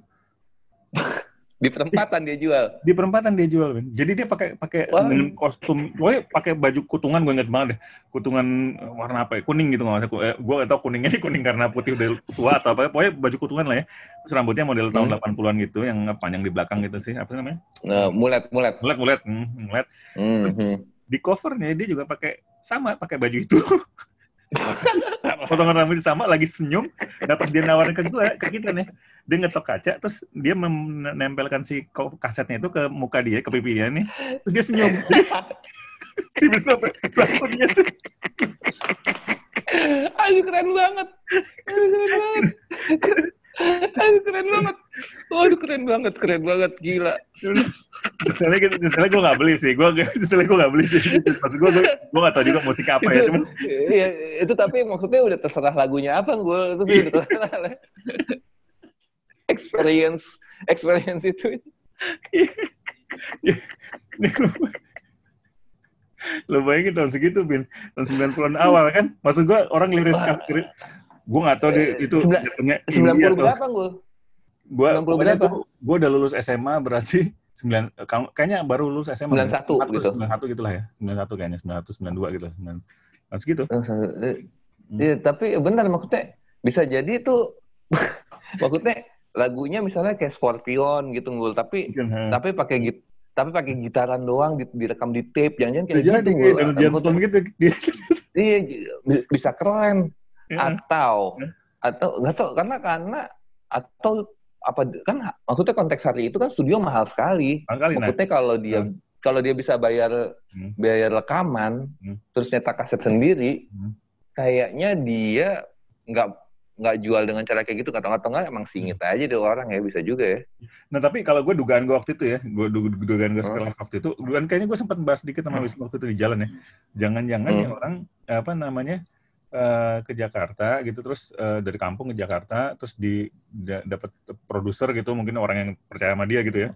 B: di perempatan dia jual.
A: Di perempatan dia jual Ben. jadi dia pakai pakai dengan kostum. Gue pakai baju kutungan gue inget banget deh. Kutungan eh, warna apa ya? Kuning gitu nggak usah eh, gue gak tau kuningnya ini kuning karena putih udah tua atau apa. Pokoknya baju kutungan lah ya. Terus rambutnya model tahun
B: Hmm.
A: 80-an gitu yang panjang di belakang gitu sih. Apa namanya?
B: Nah, mulet mulet.
A: Mulet mulet. Hmm, mulet.
B: Hmm, hmm.
A: di covernya dia juga pakai sama pakai baju itu potongan rambut sama lagi senyum dapat dia nawarin ke gue ke kita nih. Dia ngetok kaca terus dia menempelkan si kasetnya itu ke muka dia ke pipinya nih. Terus dia senyum. Si "Lah, dia sih?
B: Aduh keren banget. Aduh keren banget. Keren banget. Aduh keren banget, keren banget, gila.
A: misalnya gitu misalnya gue nggak beli sih gue misalnya gue nggak beli sih maksud gue gue gue nggak tahu juga musik apa ya
B: itu,
A: cuman
B: iya, itu tapi maksudnya udah terserah lagunya apa gue itu sih udah terserah. experience experience itu.
A: lo bayangin tahun segitu bin tahun 90-an awal kan maksud gue orang liris
B: Wah.
A: Gue nggak tahu deh itu
B: Sembilan-
A: jatuhnya indie
B: 90
A: atau-
B: berapa gue?
A: Gua
B: 90
A: pokoknya
B: berapa?
A: gua udah lulus SMA berarti sembilan kayaknya baru lulus SMA
B: 91 gitu.
A: 91 gitu lah ya. 91 kayaknya 91 92 gitu lah 9 Nah, segitu
B: Iya, tapi benar maksudnya bisa jadi itu maksudnya lagunya misalnya kayak Scorpion gitu ngul. Tapi tapi pakai git tapi pakai gitaran doang di- direkam di tape jangan-jangan
A: Ya
B: kayak
A: jadi
B: gitu
A: Johnston gitu. Dia
B: iya bi- bisa keren
A: Ya.
B: atau
A: Ya.
B: atau nggak tahu karena karena atau apa kan maksudnya konteks hari itu kan studio mahal sekali
A: Makali, nah,
B: maksudnya kalau dia kalau dia bisa bayar
A: Hmm.
B: bayar rekaman
A: Hmm.
B: terus nyetak kaset sendiri
A: Hmm.
B: kayaknya dia nggak nggak jual dengan cara kayak gitu atau atau nggak emang singit
A: Hmm.
B: aja deh orang ya bisa juga ya
A: nah tapi kalau gue dugaan gue waktu itu ya gue dugaan gue
B: Hmm.
A: sekelas waktu itu dugaan kayaknya gue sempat bahas dikit sama
B: Hmm.
A: Wisnu waktu itu di jalan ya jangan-jangan
B: Hmm.
A: nih orang apa namanya eh, ke Jakarta gitu terus eh, dari kampung ke Jakarta terus di da- dapat produser gitu mungkin orang yang percaya sama dia gitu ya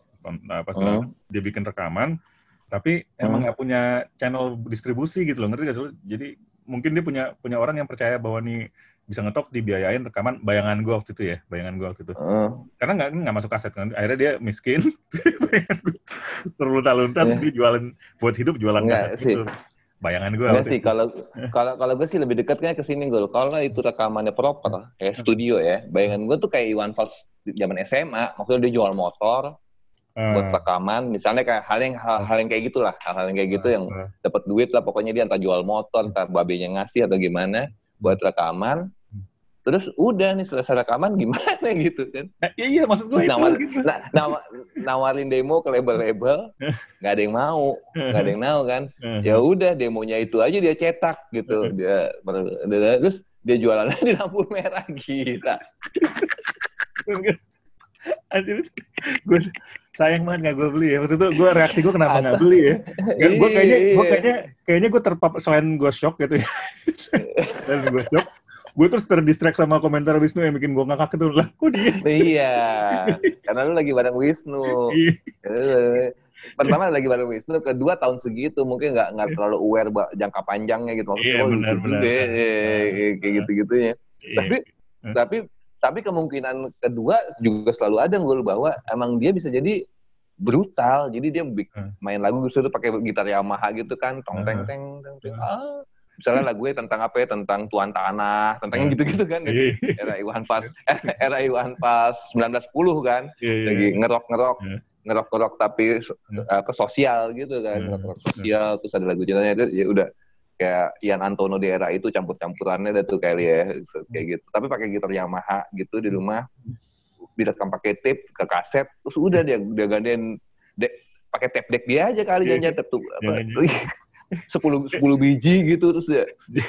A: apa segala
B: Hmm.
A: dia bikin rekaman tapi emang
B: Hmm.
A: nggak punya channel distribusi gitu loh ngerti gak sih jadi mungkin dia punya punya orang yang percaya bahwa nih bisa ngetop dibiayain rekaman bayangan gue waktu itu ya bayangan gue waktu itu
B: Eh,
A: karena nggak nggak masuk kaset kan akhirnya dia miskin bayangan gue terlunta-lunta terus
B: Iya.
A: dia jualan buat hidup jualan
B: Enggak
A: kaset
B: sih.
A: gitu bayangan gue
B: Enggak sih kalau kalau kalau gue sih lebih dekatnya ke sini gue kalau itu rekamannya proper kayak studio ya. Bayangan gue tuh kayak Iwan Fals zaman SMA maksudnya dia jual motor
A: Ah.
B: buat rekaman. Misalnya kayak hal yang hal, hal yang kayak gitulah. Hal-hal yang kayak gitu yang
A: Ah.
B: dapat duit lah. Pokoknya dia entah jual motor entah babenya ngasih atau gimana buat rekaman terus udah nih selesai rekaman gimana gitu kan
A: Nah, iya, iya, maksud gue itu
B: Nawar-
A: gitu.
B: na- nawa- nawarin demo ke label-label nggak ada yang mau nggak ada yang mau kan ya udah demonya itu aja dia cetak gitu dia baru- dia- terus dia jualannya di lampu merah gila
A: Anjir, gue sayang banget gak gue beli ya. Waktu itu gue reaksi gue kenapa nggak beli ya? Gak, gue kayaknya, gue
B: Iya.
A: kayaknya, kayaknya gue terpapar selain gue shock gitu ya. selain gue shock, gue terus terdistract sama komentar Wisnu yang bikin gue ngakak itu lah. Kok dia?
B: iya karena lu lagi bareng Wisnu
A: Iya.
B: Eh, pertama lagi bareng Wisnu kedua tahun segitu mungkin nggak nggak terlalu aware jangka panjangnya gitu
A: Iya,
B: oh,
A: benar, benar.
B: ya, eh, kayak gitu gitunya
A: Iya.
B: tapi tapi tapi kemungkinan kedua juga selalu ada gue bahwa emang dia bisa jadi brutal jadi dia main lagu justru pakai gitar Yamaha gitu kan tong teng teng teng teng. Ah misalnya lagunya tentang apa ya? Tentang tuan tanah tentang yang
A: Hmm.
B: gitu-gitu kan.
A: Iya,
B: era Iwan Fals era Iwan Fals 1910 kan.
A: Iya, iya.
B: lagi ngerok-ngerok ngerok-ngerok tapi ke sosial gitu kan. Ngerok-ngerok sosial terus ada lagu cintanya itu ya udah. Kayak Ian Antono di era itu campur-campurannya ada tuh kali ya kayak gitu. Tapi pakai gitar Yamaha gitu di rumah. Direkam pakai tape ke kaset terus udah dia dia gandain dek pakai tape deck dia aja kali
A: Iya.
B: jangan tape tuh apa
A: Jangan-
B: sepuluh sepuluh biji gitu terus dia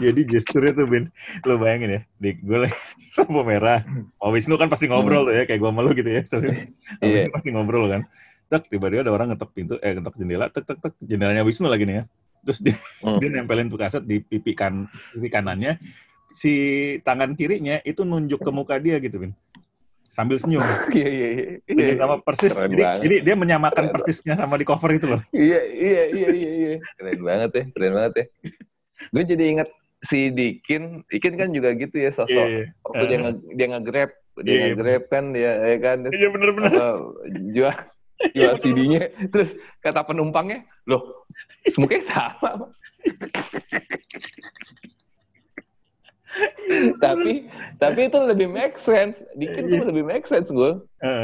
A: Jadi gesturnya tuh Ben, lo bayangin ya, di gue lagi lampu merah, oh Wisnu kan pasti ngobrol tuh ya, kayak gue sama lo gitu ya, sorry.
B: Iya.
A: Wisnu pasti ngobrol kan. Tek, tiba-tiba ada orang ngetok pintu, eh ngetok jendela, tek tek tek, jendelanya Wisnu lagi nih ya. Terus dia,
B: Hmm.
A: dia nempelin tuh kaset di pipi kan, pipi kanannya, si tangan kirinya itu nunjuk ke muka dia gitu Ben, sambil senyum.
B: iya iya iya
A: sama persis,
B: Keren
A: jadi,
B: banget.
A: jadi dia menyamakan
B: Keren
A: persisnya sama di cover itu loh.
B: iya iya iya iya iya keren banget ya keren banget ya gue jadi inget si Dikin Dikin kan juga gitu ya sosok
A: Iya, iya.
B: waktu dia nge dia nge-grab dia
A: Iya, iya,
B: nge-grab kan dia ya kan
A: Iya bener-bener.
B: apa, jual jual CD-nya terus kata penumpangnya loh mukanya sama Mas." tapi tapi itu lebih make sense. Dikin tuh lebih make sense gue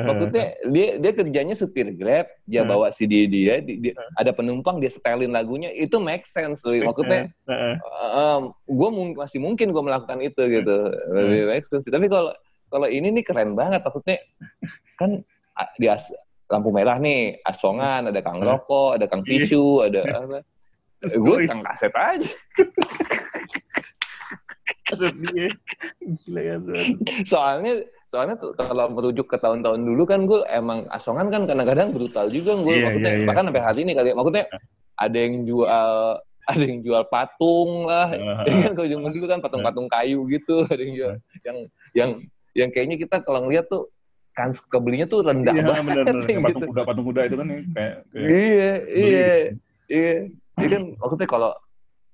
B: maksudnya dia dia kerjanya supir grab dia bawa CD dia, di- dia- ada penumpang dia setelin lagunya itu make sense loh maksudnya
A: Heeh.
B: gue masih mungkin gue melakukan itu gitu. Lebih make sense. Tapi kalau kalau ini nih keren banget maksudnya kan di as- lampu merah nih asongan ada kang rokok ada kang
A: Iya.
B: tisu ada apa. Gue- kang kaset aja
A: Gila ya
B: soalnya soalnya kalau merujuk ke tahun-tahun dulu kan gue emang asongan kan kadang-kadang brutal juga gue
A: Iya,
B: maksudnya
A: iya, iya.
B: bahkan sampai hari ini kali maksudnya ada yang jual ada yang jual patung lah. Ya kan kalau zaman dulu kan patung-patung kayu gitu ada yang jual yang yang yang kayaknya kita kalau ngeliat tuh kan kebelinya tuh rendah
A: Iya,
B: banget
A: benar benar.
B: gitu.
A: Patung kuda, patung kuda itu kan kayak, kayak
B: iya iya iya. Jadi kan maksudnya kalau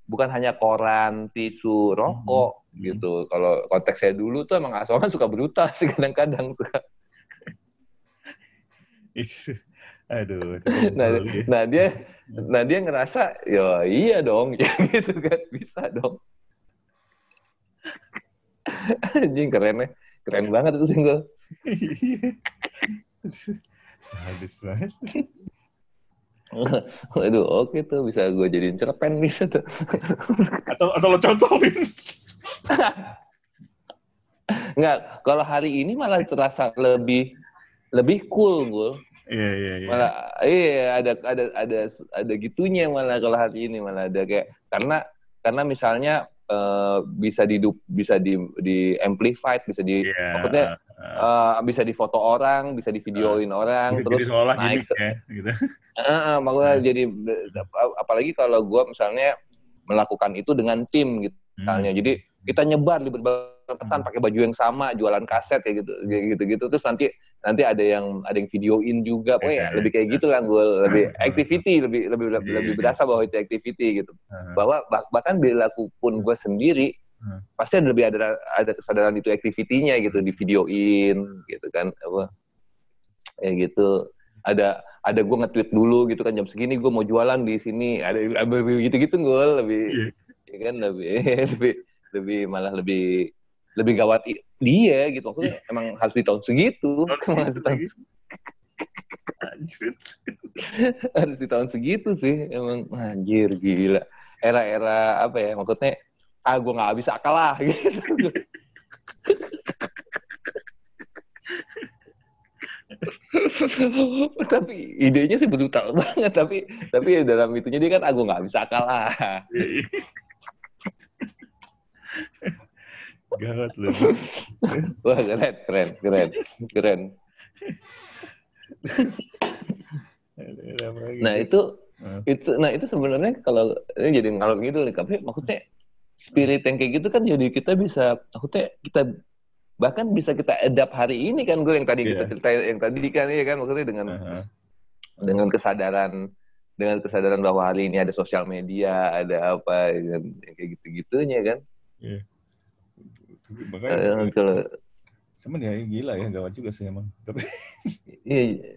B: bukan hanya koran tisu rokok
A: Hmm.
B: gitu kalau konteksnya dulu tuh emang asongan suka brutal sih kadang-kadang suka
A: Aduh.
B: Nah,
A: Iya.
B: nah dia nah dia ngerasa ya iya dong ya gitu kan bisa dong anjing keren ya keren banget itu single
A: Sadis banget.
B: Waduh, oke tuh bisa gue jadiin cerpen bisa tuh.
A: Atau atau lo contohin.
B: Enggak, kalau hari ini malah terasa lebih lebih cool gue.
A: Iya iya iya.
B: Malah iya ada ada ada ada gitunya malah kalau hari ini malah ada kayak karena karena misalnya eh, bisa di bisa di di amplified, bisa di
A: Iya.
B: maksudnya eh, bisa difoto orang, bisa di videoin orang,
A: Jadi,
B: terus
A: jadi seolah
B: naik
A: gimmick ya, gitu.
B: Heeh, makanya
A: Hmm.
B: jadi apalagi kalau gue misalnya melakukan itu dengan tim gitu misalnya. Jadi kita nyebar di berbagai tempat
A: Hmm.
B: pakai baju yang sama, jualan kaset kayak gitu, kayak gitu-gitu. Terus nanti nanti ada yang ada yang videoin juga, pokoknya
A: Iya.
B: lebih kayak gitu lah gue lebih
A: Hmm.
B: activity, lebih lebih lebih,
A: Iya,
B: lebih
A: iya.
B: berasa bahwa itu activity gitu.
A: Heeh.
B: Bahwa bah- bahkan bila aku pun gue sendiri
A: Hmm.
B: pasti ada lebih ada ada kesadaran itu activity-nya gitu di videoin gitu kan apa. Ya gitu. Ada ada gue nge-tweet dulu gitu kan jam segini gue mau jualan di sini. Ada gitu gitu gue lebih
A: Iya.
B: ya kan lebih lebih lebih malah lebih lebih gawat dia gitu. Maksudnya emang harus di tahun segitu. Emang harus di tahun
A: segitu.
B: Harus di tahun segitu sih emang. Anjir gila. Era-era apa ya maksudnya ah gue nggak bisa kalah gitu tapi idenya sih brutal banget tapi tapi dalam itunya dia kan aku nggak bisa kalah
A: Gawat loh.
B: wah keren keren keren keren. Nah itu itu nah itu sebenarnya kalau ini jadi ngalor gitu nih tapi maksudnya spirit yang kayak gitu kan jadi kita bisa maksudnya kita bahkan bisa kita adapt hari ini kan gue yang tadi yeah. kita cerita yang tadi kan ya kan maksudnya dengan uh -huh. dengan kesadaran dengan kesadaran bahwa hari ini ada sosial media ada apa yang kayak gitu gitunya kan yeah.
A: makanya uh, kalau cuman ya gila ya gawat juga sih emang
B: iya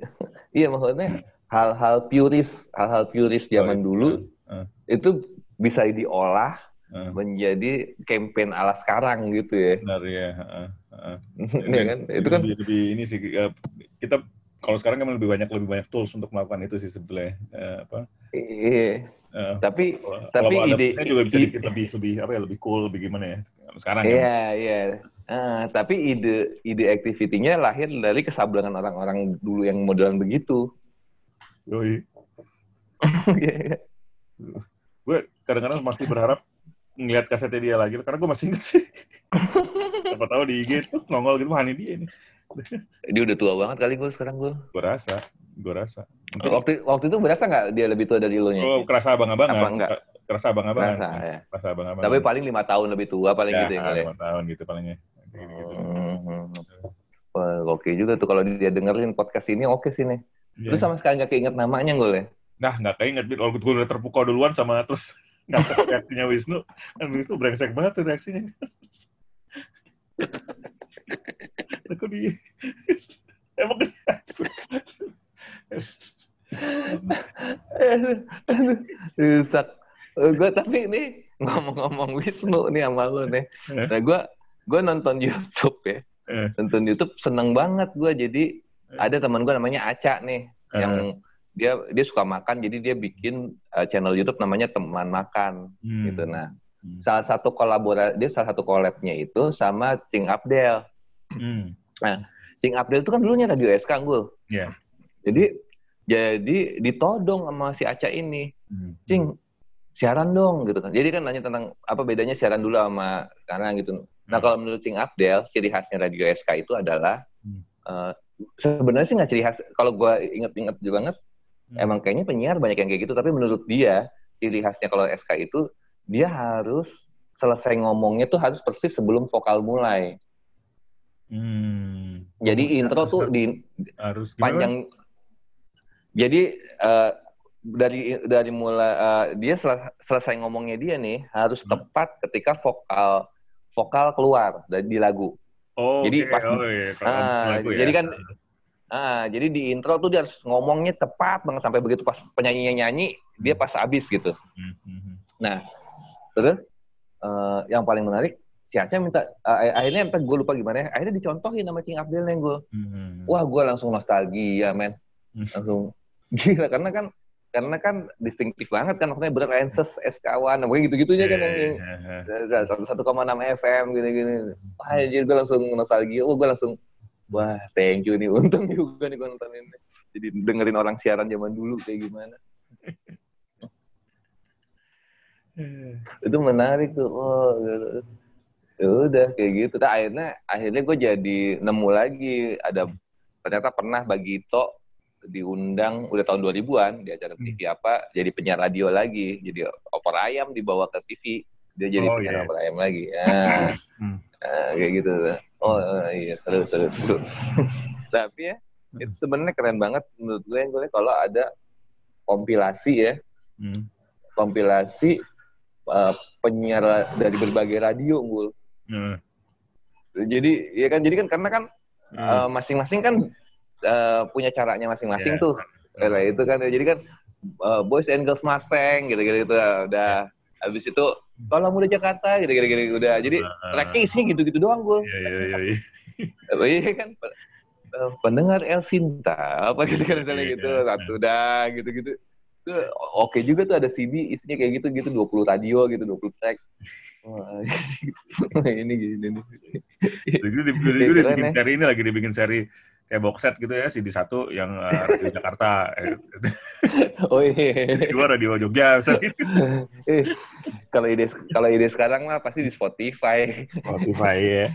B: iya maksudnya hal-hal puris hal-hal puris zaman oh, iya. dulu uh. itu bisa diolah uh. menjadi campaign ala sekarang gitu ya.
A: Benar ya. Uh,
B: uh. ya kan? Itu kan
A: lebih, lebih ini sih kita kalau sekarang kan lebih banyak lebih banyak tools untuk melakukan itu sih sebetulnya uh, apa?
B: Iya. Uh, tapi
A: kalau,
B: tapi
A: kalau
B: ide
A: juga bisa ide, lebih lebih apa ya lebih cool lebih gimana ya sekarang
B: iya kan? iya uh, tapi ide ide activity-nya lahir dari kesablangan orang-orang dulu yang modelan begitu
A: Yoi. gue kadang-kadang masih berharap ngeliat kasetnya dia lagi karena gue masih inget sih siapa tahu di IG tuh nongol gitu mana dia ini
B: dia udah tua banget kali gue sekarang gue
A: gue rasa gue rasa
B: Mungkin... waktu waktu itu berasa nggak dia lebih tua dari lo nya
A: oh kerasa abang abang
B: apa enggak
A: kerasa abang abang
B: kerasa, ya.
A: kerasa abang abang
B: tapi paling lima tahun lebih tua paling ya, gitu ya
A: lima tahun gitu palingnya gitu.
B: Hmm. Wah, oke juga tuh kalau dia dengerin podcast ini oke sih nih. Yeah. Lu sama sekali nggak keinget namanya gue ya?
A: Nah, nggak keinget. Kalau gue udah terpukau duluan sama terus ngacak reaksinya Wisnu. Kan Wisnu brengsek banget tuh reaksinya. Aku di emang
B: rusak. Gue tapi ini ngomong-ngomong Wisnu nih sama lo nih. Eh? nah gue gue nonton YouTube ya. Eh? nonton YouTube seneng banget gue jadi eh? ada teman gue namanya Aca nih yang dia dia suka makan jadi dia bikin uh, channel YouTube namanya teman makan hmm. gitu nah hmm. salah satu kolaborasi dia salah satu collabnya itu sama Cing Abdel hmm. nah Cing Abdel itu kan dulunya radio SK gue
A: yeah.
B: jadi jadi ditodong sama si Aca ini hmm. Cing siaran dong gitu kan jadi kan nanya tentang apa bedanya siaran dulu sama sekarang gitu nah hmm. kalau menurut Cing Abdel ciri khasnya radio SK itu adalah hmm. uh, sebenarnya sih nggak ciri khas kalau gue inget-inget juga banget. Emang kayaknya penyiar banyak yang kayak gitu, tapi menurut dia ciri khasnya kalau SK itu dia harus selesai ngomongnya tuh harus persis sebelum vokal mulai. Hmm. Jadi intro tuh di
A: harus
B: panjang. Jadi uh, dari dari mulai uh, dia sel selesai ngomongnya dia nih harus hmm. tepat ketika vokal vokal keluar dari di lagu.
A: Oh,
B: jadi
A: okay.
B: pas
A: oh, iya.
B: uh, lagu, ya. jadi kan Ah, jadi di intro tuh dia harus ngomongnya tepat banget sampai begitu pas penyanyinya nyanyi dia pas habis gitu. Hmm. Nah, terus uh, yang paling menarik si Aca minta uh, akhirnya entah gue lupa gimana ya, akhirnya dicontohin sama Cing Abdel nih gue. Hmm. Wah, gue langsung nostalgia, men. Hmm. Langsung gila karena kan karena kan distintif banget kan maksudnya berenses SK1 pokoknya gitu-gitunya kan yang satu koma enam FM gini-gini. Wah, jadi gue langsung nostalgia. Oh, gue langsung wah thank you nih untung juga nih gue nonton ini jadi dengerin orang siaran zaman dulu kayak gimana itu menarik tuh oh gitu. ya udah kayak gitu nah, akhirnya akhirnya gue jadi nemu lagi ada ternyata pernah Bagito diundang udah tahun 2000-an di acara TV hmm. apa jadi penyiar radio lagi jadi opor ayam dibawa ke TV dia jadi oh, penyiar yeah. opor ayam lagi nah, hmm. nah kayak gitu oh iya seru seru seru. Tapi ya itu sebenarnya keren banget menurut gue yang gue kalau ada kompilasi ya, hmm. kompilasi uh, penyiar dari berbagai radio gue. Hmm. Jadi ya kan jadi kan karena kan hmm. uh, masing-masing kan uh, punya caranya masing-masing yeah. tuh. Kayak itu kan jadi kan uh, Boys and Girls Mustang gitu-gitu gitu, udah habis itu kalau muda Jakarta gitu gitu gitu udah. Jadi uh, tracknya isinya gitu gitu doang gue
A: iya iya iya
B: iya. Kan? Uh, pendengar El Sinta apa gitu kan misalnya
A: Iya,
B: gitu
A: iya.
B: satu dah gitu-gitu. Itu oke juga tuh ada CD isinya kayak gitu gitu 20 radio gitu 20 track. Wah, ini gini nih. Keren
A: dibikin
B: ya.
A: seri ini lagi dibikin seri kayak box set gitu ya, CD satu yang uh, radio Jakarta, eh,
B: oh iya.
A: Dua radio Jogja, misalnya.
B: Eh, kalau ide kalau ide sekarang mah pasti di Spotify.
A: Spotify ya.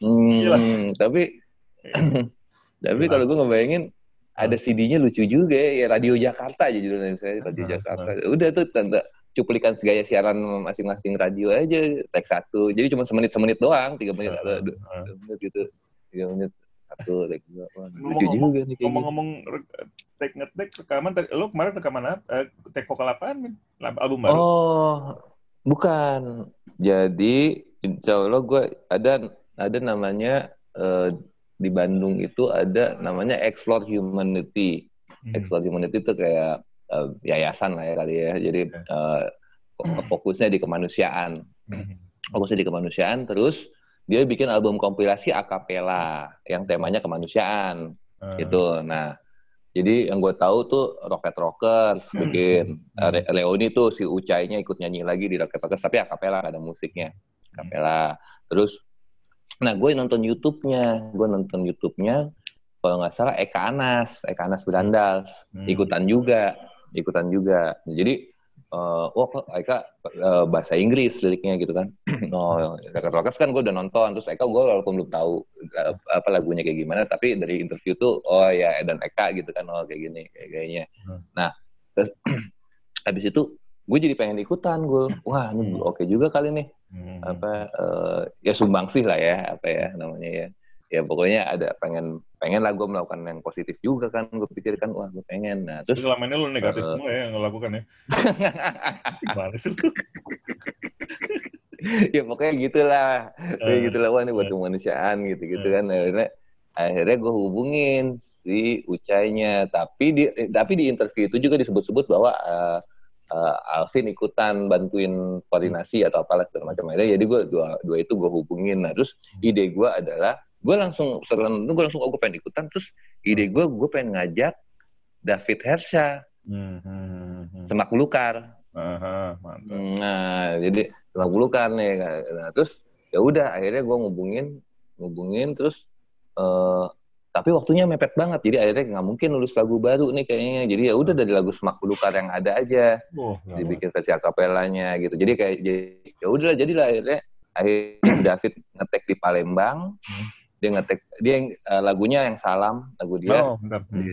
B: hmm, tapi tapi
A: Gila.
B: kalau gue ngebayangin ada CD-nya lucu juga ya Radio Jakarta aja judulnya saya Radio Jakarta. Udah tuh tanda cuplikan segaya siaran masing-masing radio aja tag satu. Jadi cuma semenit semenit doang tiga menit atau dua, dua menit gitu tiga menit satu tag dua Wah, lucu juga nih gitu.
A: Ngomong-ngomong take ngetek rekaman, tadi- lu kemarin rekaman apa? Eh, take vokal apaan? Min? Album baru?
B: Oh, bukan. Jadi, insya Allah gue ada ada namanya eh, di Bandung itu ada namanya Explore Humanity.
A: Hmm.
B: Explore Humanity itu kayak eh, yayasan lah ya kali ya. Jadi eh, fokusnya di kemanusiaan.
A: Hmm.
B: Fokusnya di kemanusiaan. Terus dia bikin album kompilasi akapela yang temanya kemanusiaan
A: Uh,
B: gitu. Nah, jadi yang gue tahu tuh Rocket Rockers bikin
A: Hmm.
B: Re- Leoni tuh si Ucainya ikut nyanyi lagi di Rocket Rockers tapi akapela ada musiknya akapela. Terus, nah gue nonton YouTube-nya, gue nonton YouTube-nya kalau nggak salah Eka Anas, Eka Anas Belandals
A: Hmm.
B: ikutan juga, ikutan juga. Jadi eh wah kok Eka eh, bahasa Inggris liriknya gitu kan. oh, Rocket Rockers kan gue udah nonton, terus Eka gue walaupun belum tahu eh, apa lagunya kayak gimana, tapi dari interview tuh oh ya dan Eka gitu kan, oh kayak gini kayak kayaknya.
A: Hmm.
B: Nah, terus habis itu gue jadi pengen ikutan gue, wah ini
A: Hmm.
B: oke juga kali nih
A: Hmm.
B: apa eh, ya sumbangsih lah ya apa ya namanya ya ya pokoknya ada pengen pengen lah gue melakukan yang positif juga kan gue pikir kan wah gue pengen nah
A: Terus selama ini lu negatif
B: Eh.
A: semua ya yang lo lakukan ya? Gimana sih lu?
B: ya pokoknya gitulah kayak
A: Eh,
B: gitulah wah ini buat
A: eh.
B: kemanusiaan gitu gitu
A: Eh.
B: kan akhirnya akhirnya gue hubungin si Ucainya tapi di tapi di interview itu juga disebut-sebut bahwa eh, eh, Alvin ikutan bantuin koordinasi atau apalah segala macam akhirnya jadi gue dua dua itu gue hubungin nah terus ide gue adalah gue langsung setelah itu gue langsung oh gue pengen ikutan terus ide gue gue pengen ngajak David Hersha
A: Hmm, hmm, hmm.
B: semak belukar
A: Aha, mantap.
B: Nah, jadi semak belukar nih. Nah, terus ya udah akhirnya gue ngubungin, ngubungin terus eh tapi waktunya mepet banget. Jadi akhirnya nggak mungkin nulis lagu baru nih kayaknya. Jadi ya udah dari lagu semak belukar yang ada aja
A: Oh,
B: dibikin versi akapelanya gitu. Jadi kayak jadi- ya udahlah jadilah akhirnya akhirnya David ngetek di Palembang.
A: Hmm.
B: Dia ngetek dia yang eh, lagunya yang salam lagu dia.
A: Oh, bentar. Hmm.
B: di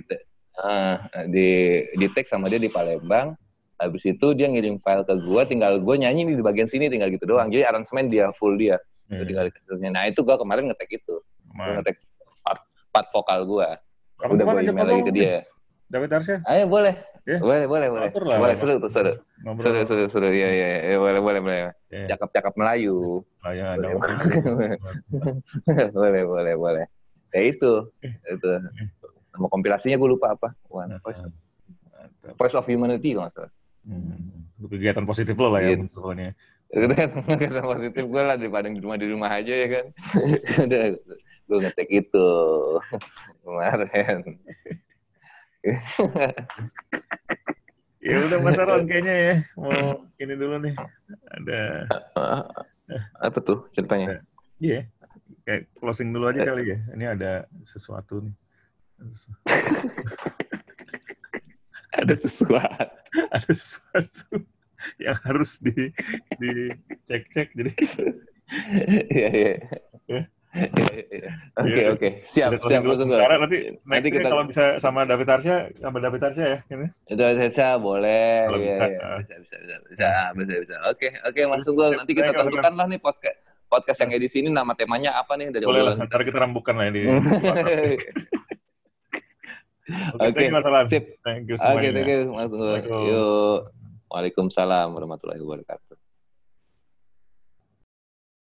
B: ah, di di tag sama dia di Palembang. Habis itu dia ngirim file ke gua tinggal gua nyanyi nih di bagian sini tinggal gitu doang. Jadi aransemen dia full dia.
A: Iya.
B: tinggal dikasihnya nah itu gua kemarin ngetek itu. Ngetek part, part vokal gua.
A: Kapan
B: udah
A: ajak
B: email lagi ke dia
A: David Arsya?
B: ayo boleh.
A: Ya.
B: boleh boleh boleh.
A: Atur lah.
B: boleh seru tuh seru. Seru seru seru. Ya ya ya boleh boleh boleh.
A: Ya,
B: cakep cakep Melayu
A: lah, ya, ada
B: Boleh.
A: waktu.
B: boleh. Boleh boleh ya itu. Itu. Nama kompilasinya gua lupa apa. Wah, Voice,
A: Mantap.
B: Voice of Humanity kalau nggak salah.
A: Hmm. Kegiatan positif lo lah ya,
B: Iya.
A: pokoknya.
B: kan kata positif gue lah daripada di rumah di rumah aja ya kan. Udah gue ngetek itu. Kemarin
A: Ya udah Mas Aron kayaknya ya. Mau ini dulu nih. Ada
B: apa tuh ceritanya
A: iya. Kayak closing dulu aja kali ya. Ini ada sesuatu nih.
B: ada sesuatu
A: ada sesuatu yang harus di dicek-cek jadi
B: Iya iya
A: Ya.
B: Iya, iya. Oke
A: Iya.
B: oke siap
A: ada
B: siap
A: dulu
B: tunggu.
A: sementara. nanti
B: Nanti kita-
A: kalau bisa sama David Arsya sama David Arsya ya ini
B: Itu saya boleh
A: Kalau
B: Iya,
A: bisa,
B: iya.
A: ah.
B: bisa bisa bisa bisa bisa bisa oke oke mas tunggu nanti kita tentukan lah nih podcast podcast yang edisi ini nama temanya apa nih dari
A: boleh lah ntar kita rambukan lah ini
B: Oke,
A: Alan.
B: sip.
A: Thank you
B: Oke,
A: semuanya.
B: thank you, Mas. Yuk. Waalaikumsalam warahmatullahi wabarakatuh.